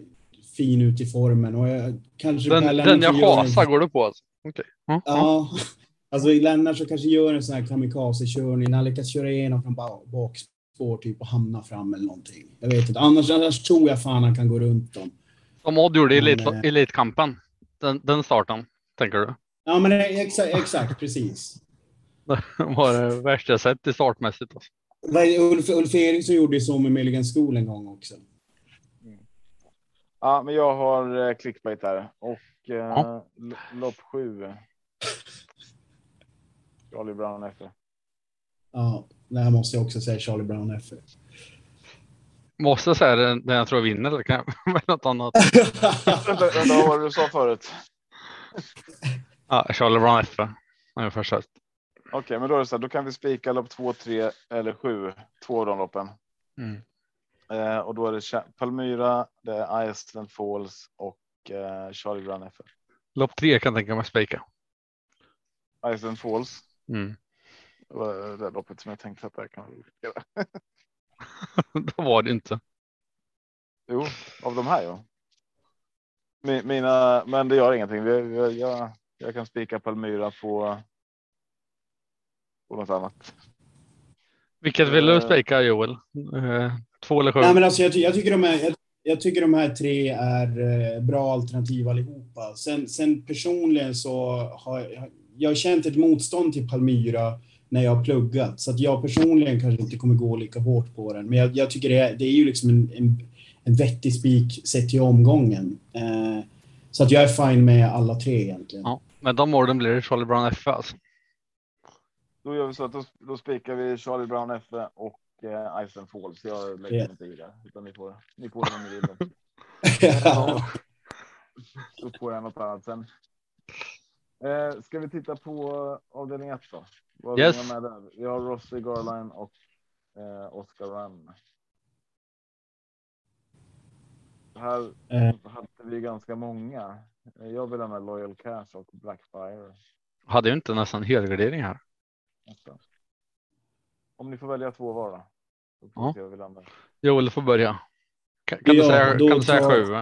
C: fin ut i formen och jag kanske...
D: Den, den jag
C: en-
D: hasar går du på alltså? Okej. Ja, ja.
C: Ja, alltså Lennart så kanske gör en sån här kamikaze-körning. Han lyckas köra igenom från ba- bakspår typ och hamna fram eller någonting. Jag vet inte. Annars, annars tror jag fan han kan gå runt dem.
D: Som Odd gjorde i elit,
C: eh,
D: Elitkampen. Den, den starten, tänker du?
C: Ja, men det- exakt, exakt precis.
D: Det var det värsta jag sett i startmässigt. Alltså.
C: Ulf, Ulf Eriksson gjorde ju så med Milligan School en gång också.
B: Ja, men jag har eh, clickbait här och eh,
D: Ja.
B: lopp sju. Charlie Brown efter.
C: Ja, det här måste jag också säga Charlie Brown F.
D: Måste jag säga den, den jag tror vinner eller kan jag något annat?
B: Vänta, vänta, vad var det du sa förut?
D: Ja, Charlie Brown häst.
B: Okej, men då är det så här, då kan vi spika lopp två, tre eller sju, två av de loppen.
D: Mm.
B: Eh, och då är det Palmyra, det är Iceland Falls och eh, Charlie Brown FF.
D: Lopp tre kan jag tänka mig spika.
B: Iceland Falls.
D: Mm.
B: Det var det loppet som jag tänkte att det kan göra.
D: Då var det inte.
B: Jo, av de här ja. Mi- Mina, men det gör ingenting. Vi- Jag, jag kan spika Palmyra på. På något annat.
D: Vilket vill du
B: Eh.
D: spika Joel? Två eller sju?
C: Nej, men alltså, jag, ty- jag, tycker de här, jag, jag tycker de här tre är eh, bra alternativ allihopa. Sen, sen personligen så har jag, jag har känt ett motstånd till Palmyra när jag har pluggat. Så att jag personligen kanske inte kommer gå lika hårt på den. Men jag, jag tycker det är, det är ju liksom en, en, en vettig spik sett till omgången. Eh, så att jag är fine med alla tre egentligen.
D: Ja, men de orden blir det Charlie Brown F alltså.
B: Då gör vi så att då, då spikar vi Charlie Brown F och eh, Iceland Falls. Jag lägger
C: Ja.
B: mig inte i det. Utan ni får, ni får det om ni vill. också. Då får jag något annat sen. Eh, ska vi titta på avdelning 1 då? Vad
D: Yes.
B: med där? Vi har Rossi Garline och eh, Oscar Run. Här
C: Eh,
B: hade vi ganska många. Eh, Jag vill ha med Loyal Cash och Blackfire.
D: Hade ju inte nästan helgardering här.
B: nästan. Om ni får välja två var då.
D: Ja. Joel får börja. Kan, kan du
C: Ja,
D: säga,
C: då
D: kan du säga
C: tar-
D: sju?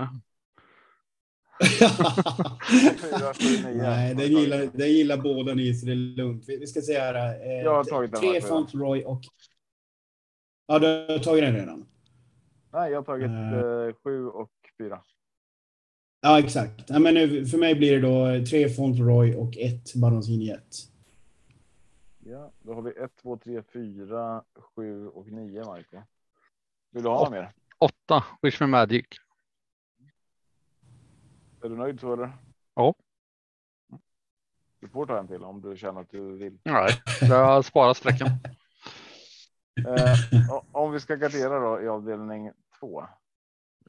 B: nio.
C: Nej, den gillar, den gillar båda ni, så det är lugnt. Vi, vi ska se här. Eh,
B: Jag har tagit den
C: Tre Fauntleroy och... Ja, du har tagit den redan?
B: Nej, jag har tagit
C: eh,
B: sju och fyra.
C: Ja, exakt. Ja, men nu, för mig blir det då tre Fauntleroy och ett Baronzini 1.
B: Ja, då har vi ett, två, tre, fyra, sju och nio, Marco. Vill du ha något mer?
D: Åtta, Wish Me Magic.
B: Är du nöjd så eller?
D: Ja.
B: Du får ta en till om du känner att du vill.
D: Nej, jag sparar sträckan.
B: Eh, om vi ska gardera då i avdelning två.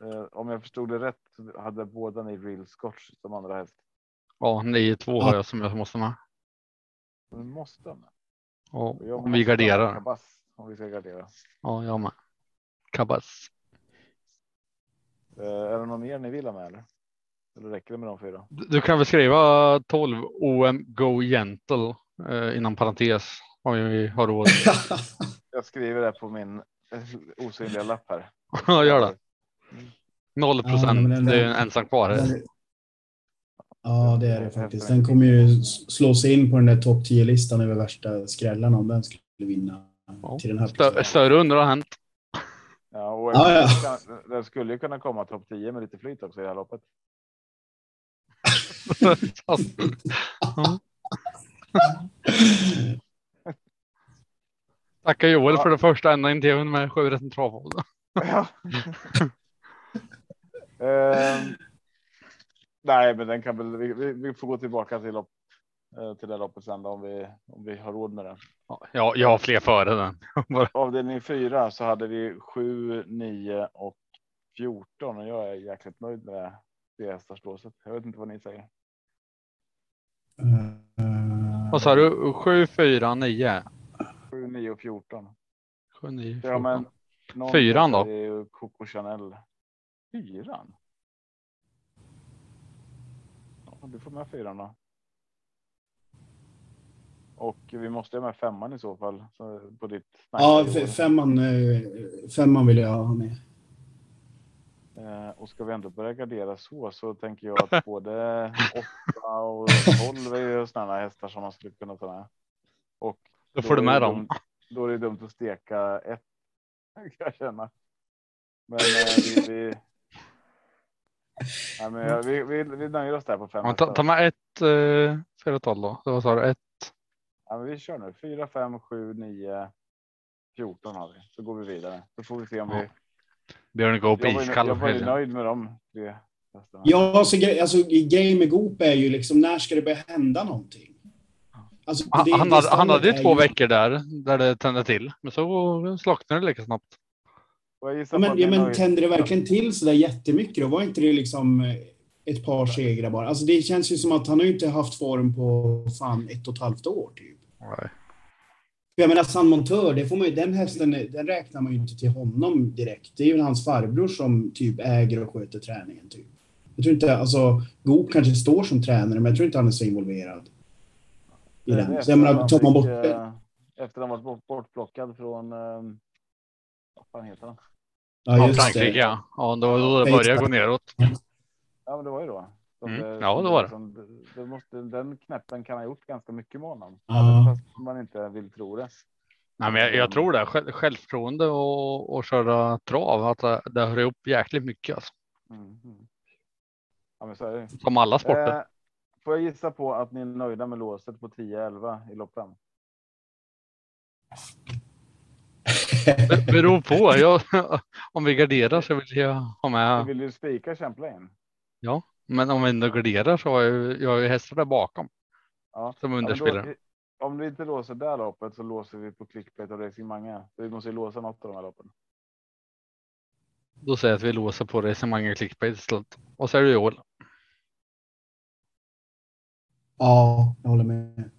B: Eh, om jag förstod det rätt så hade båda ni real scotch som andra häst.
D: Ja, 9-2 har jag som jag måste med.
B: Men måste med.
D: Ja,
B: Jag
D: om vi garderar.
B: Kabass, om vi ska gardera.
D: Ja, jag med. Kabas.
B: Eh, är det någon mer ni vill ha med eller? Eller räcker det med de fyra?
D: Du kan väl skriva 12 OM Go Gentle eh, inom parentes om vi har råd.
B: Jag skriver det på min eh, osynliga lapp här.
D: Ja, gör det. 0
C: Ja,
D: procent.
C: den-
D: det är en ensam kvar. här.
C: Ja, det är det faktiskt. Den kommer ju slå sig in på den där topp 10-listan över värsta skrällarna om den skulle vinna
D: Ja.
C: till den här
D: Stö, större under har hänt.
B: Ja, och
C: Ja, ja.
B: Kan, den skulle ju kunna komma topp 10 med lite flyt också i det här loppet.
D: Ja. Tackar Joel
B: Ja.
D: för det första ända in tvn med sju rätt travhåll.
B: Ja. Ehm, nej, men den kan väl. Vi, vi, får gå tillbaka till lopp eh, till det loppet sen då, om vi om vi har råd med det.
D: Ja, jag har fler före den.
B: Avdelning 4 så hade vi 7, 9 och 14 och jag är jäkligt nöjd med det. Det hästarslåset. Jag vet inte vad ni säger.
C: Eh,
D: Vad sa du? 7, 4, 9?
B: 7, 9 och 14.
D: 7, 9,
B: Ja, men
D: 14. Fyran då?
B: Det är ju Coco Chanel. Fyran? Ja, du får med fyran då. Och vi måste ha med femman i så fall. Så på ditt.
C: Ja, femman, eh, femman vill jag ha med.
B: Eh, och ska vi ändå börja gardera så så tänker jag att både åtta och tolv är ju sådana hästar som man skulle kunna ta med. Och
D: Då får du med dem.
B: dumt- Då är det dumt att steka ett. Kan jag känna. Men eh, vi, vi, nej, men, ja, vi, vi, vi nöjer oss där på fem.
D: Ja, ta, ta med ett eh, 4, 12 då. Så vad sa du? Ett.
B: Ja, men vi kör nu. Fyra, fem, sju, nio, 14 har vi. Så går vi vidare. Så får vi se om
D: Ja.
B: vi.
D: Björn Goop
B: Jag ju-
D: iskall.
B: jag var ju nöjd med de tre hästarna.
C: Ja, alltså, gre- alltså grejen med Goop är ju liksom när ska det börja hända någonting? Alltså,
D: Han,
C: det-
D: han,
C: det
D: hade, han hade ju två
C: är
D: veckor där, där det tände till. Men så slocknade det lika snabbt.
C: Ja,
B: att
C: men, ja, men tände det verkligen till så där jättemycket? Då var inte det liksom eh, ett par segrar bara? Alltså det känns ju som att han har inte haft form på fan ett och ett halvt år typ.
D: Nej.
C: Jag menar San Montör, det får man, ju- den hästen den räknar man ju inte till honom direkt. Det är ju hans farbror som typ äger och sköter träningen. Typ. Jag tror inte, alltså Goop kanske står som tränare, men jag tror inte han är så involverad i den. Så jag menar, tar man bort
B: eh, Efter han varit bort- bortplockad från, eh, vad fan heter han?
C: Ja,
D: Ja,
C: just
D: Frankrike
C: det.
D: ja. Ja, då, då det började gå neråt.
B: Ja, men det var ju då. Som
D: Mm. Ja, det var det.
B: liksom- det måste, den knäppen kan ha gjort ganska mycket med honom.
C: Ja.
B: Fast man inte vill tro det.
D: Nej, men jag, jag tror det. Själv, självförtroende och, och köra trav. Att det, det hör ihop jäkligt mycket. Alltså.
B: Mm. mm. Ja, men så är det.
D: Som alla sporter.
B: Eh, får jag gissa på att ni är nöjda med låset på 10-11 i lopp fem?
D: Det beror på. Jag, om vi garderar så vill jag ha
B: Du
D: med.
B: vill ju spika Champlain.
D: Men om vi inte garderar så har jag, jag har ju hästar där bakom.
B: Ja.
D: Som
B: Ja,
D: underspelare.
B: om vi inte låser där loppet så låser vi på clickbait och Racing Mange. Vi måste ju låsa något av de här loppen.
D: Då säger jag att vi låser på resonemang och clickbait istället. Och så är det Joel.
C: Ja, jag håller med.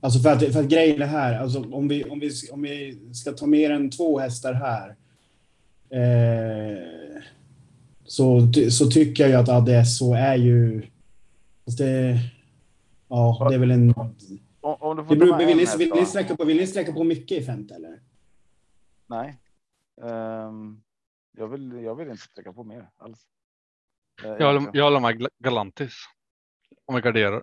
C: Alltså för att, för att grejen är här, alltså om vi, om, vi, om vi ska ta mer än två hästar här eh, så, så tycker jag ju att ADSO är ju... Det, ja, det är väl en...
B: Om, om du får
C: Det beror, vill, ni, vill, ni sträcka på, vill ni sträcka på mycket i femte eller?
B: Nej. Ehm, jag, vill, jag vill inte sträcka på mer alls. Eh,
D: Jag håller,
B: egentligen.
D: jag håller med Galantis. Om vi garderar.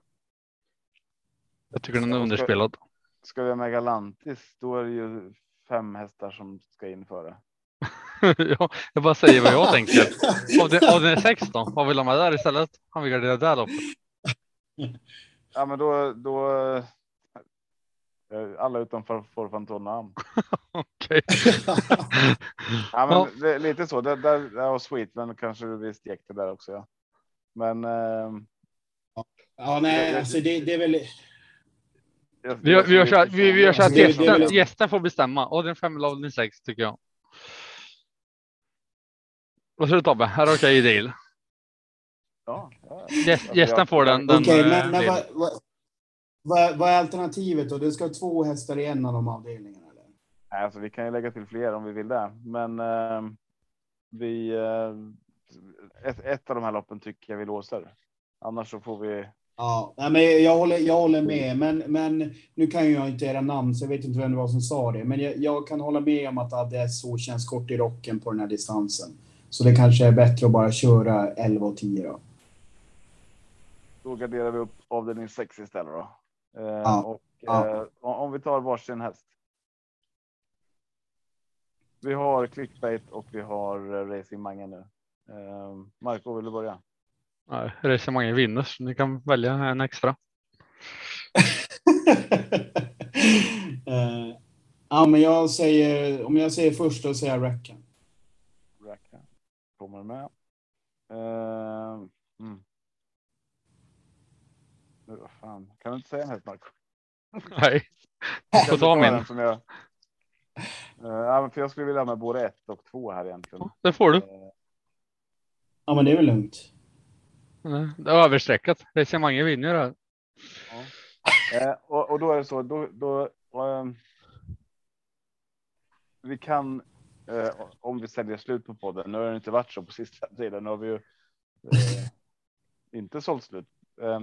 D: Jag tycker den är
B: ska-
D: underspelad.
B: Ska vi ha med Galantis, då är det ju fem hästar som ska in före.
D: ja, jag bara säger vad jag tänker. Av den, av den är sex då? Vad vill de ha där istället? Om vi garderar där loppet.
B: Ja, men då, då. eh, Alla utom för Forfantonam.
D: Okej.
B: Ja, men
D: Ja.
B: det, är lite så. Där, där ja, Sweetman kanske vi stekte där också. Ja. Men. ehm,
C: Ja, nej, alltså det, det är väl...
D: Vi, gör- vi gör så här, vi, vi gör så här att gästen, gästen får bestämma. Och den fem eller av den sex tycker jag. Vad säger du Tobbe? Här är okej deal.
B: Ja, ja.
D: Gäst, gästen får den. den
C: Okej,
D: eh,
C: men, men
D: dealen.
C: vad, vad, vad, vad är alternativet då? Det ska två hästar i en av de avdelningarna? Eller?
B: Nej, Alltså, vi kan ju lägga till fler om vi vill det, men ehm, vi. eh, ett, ett av de här loppen tycker jag vi låser. Annars så får vi.
C: Ja, men jag håller, jag håller med. Men, men nu kan ju jag inte era namn, så jag vet inte vem det var som sa det. Men jag, jag kan hålla med om att ADSO känns kort i rocken på den här distansen. Så det kanske är bättre att bara köra 11 och 10 då.
B: Då garderar vi upp avdelning 6 istället då. Eh,
C: Ja,
B: Och
C: ja.
B: eh, om om vi tar varsin häst. Vi har clickbait och vi har eh, Racing Mange nu. Eh, Marco, vill du börja?
D: Nej, Resonemanget vinner så ni kan välja en extra.
C: Eh, ja, men jag säger, om jag säger först då säger jag Rackham.
B: Rackham kommer med. Eh, mm. Nu, vad fan. Kan du inte säga en häst, Marco?
D: Nej,
B: Kan
D: får
B: du
D: ta min.
B: Som jag... Ja, men för jag skulle vilja ha med både ett och två här egentligen.
D: Ja, det får du.
B: Eh,
C: Ja, men det är väl lugnt.
D: Det är överstreckat. Resonemanget vinner här.
B: Eh, och, och då är det så, då, då ehm, vi kan, eh, om vi säljer slut på podden, nu har det inte varit så på sista tiden, nu har vi ju eh, inte sålt slut. Eh,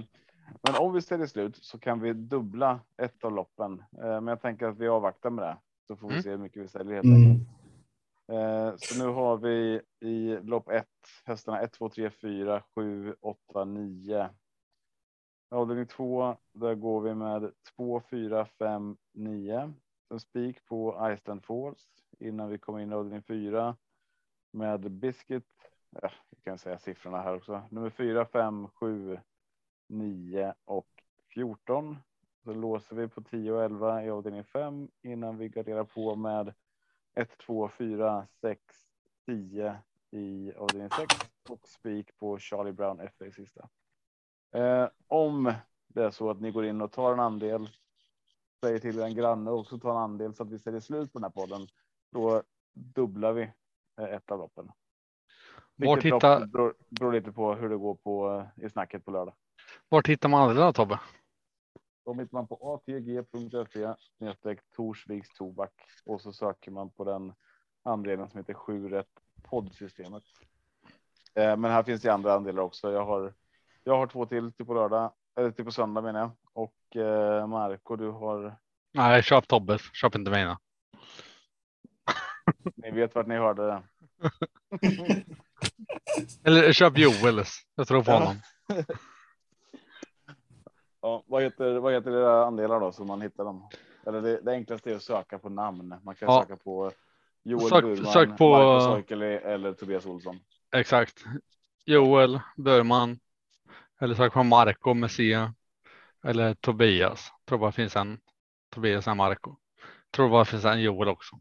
B: men om vi säljer slut så kan vi dubbla ett av loppen. Eh, men jag tänker att vi avvaktar med det, så får vi
D: Mm.
B: se hur mycket vi säljer helt enkelt.
C: Mm.
B: Eh, Eh, så nu har vi i lopp ett hästarna 1, 2, 3, 4, 7, 8, 9. Avdelning 2, där går vi med 2, 4, 5, 9. En spik på Iceland Falls innan vi kommer in i avdelning 4 med Biscuit. Ja, vi kan säga siffrorna här också. Nummer 4, 5, 7, 9 och 14. Så låser vi på 10 och 11 i avdelning 5 innan vi garderar på med 1, 2, 4, 6, 10 i avdelning 6 och spik på Charlie Brown FA sista. Eh, om det är så att ni går in och tar en andel, säger till en granne och också tar en andel så att vi säljer slut på den här podden, då dubblar vi eh, ett av loppen. Lopp
D: hittar-
B: beror, beror lite på hur det går på eh, i snacket på lördag.
D: Vart hittar man då Tobbe?
B: De hittar man på atg.se snedstreck Torsviks tobak och så söker man på den andelen som heter 7 rätt poddsystemet. Eh, Men här finns det andra andelar också. Jag har, jag har två till till på lördag eller till på söndag menar jag och eh, Marco, du har.
D: Nej, köp Tobbes. Köp inte mina.
B: Ni vet vart ni hörde det.
D: Eller köp Joels. Jag tror på honom.
B: Ja, vad heter vad heter era andelar då så man hittar dem? Eller det, det enklaste är att söka på namn. Man kan
D: Ja.
B: söka på Joel
D: Sök-
B: Burman,
D: sök på-
B: Soikeli eller Tobias Olsson.
D: Exakt. Joel Burman. Eller sök på Marco Messia. Eller Tobias. Tror bara finns en Tobias och Marco. Tror bara finns en Joel också.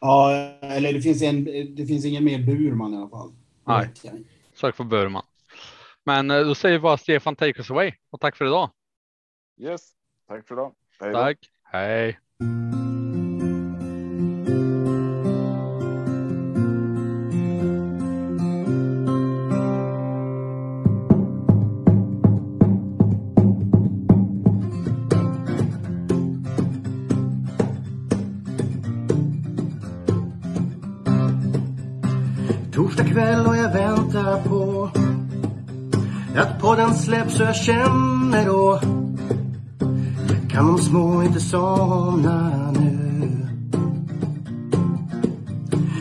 C: Ja, eller det finns, en, det finns ingen mer Burman i alla fall.
D: Nej. Sök på Burman. Men eh, då säger vi bara Stefan take us away och tack för idag.
B: Yes, tack för idag. Hej.
D: Tack. Hej.
A: Släpps så jag känner då. Kan de små inte somna nu.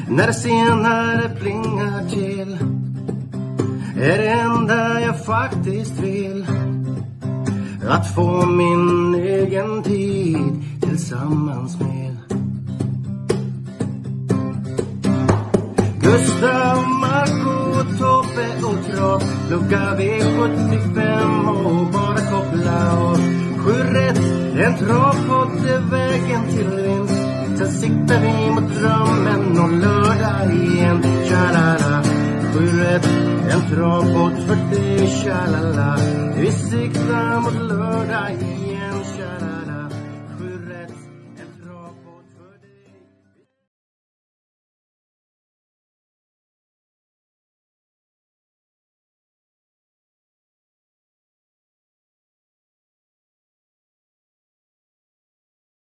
A: När det senare plingar till är det enda jag faktiskt vill. Att få min egen tid tillsammans med. Gustav, Marco, Tobbe och Trav Lucka V75 och bara koppla av Sju rätt, en travpott är vägen till vinst. Sen siktar vi mot drömmen om lördag igen. Tja-la-la. Sju rätt, en travpott för dig Tja-la-la. Vi siktar mot lördag igen.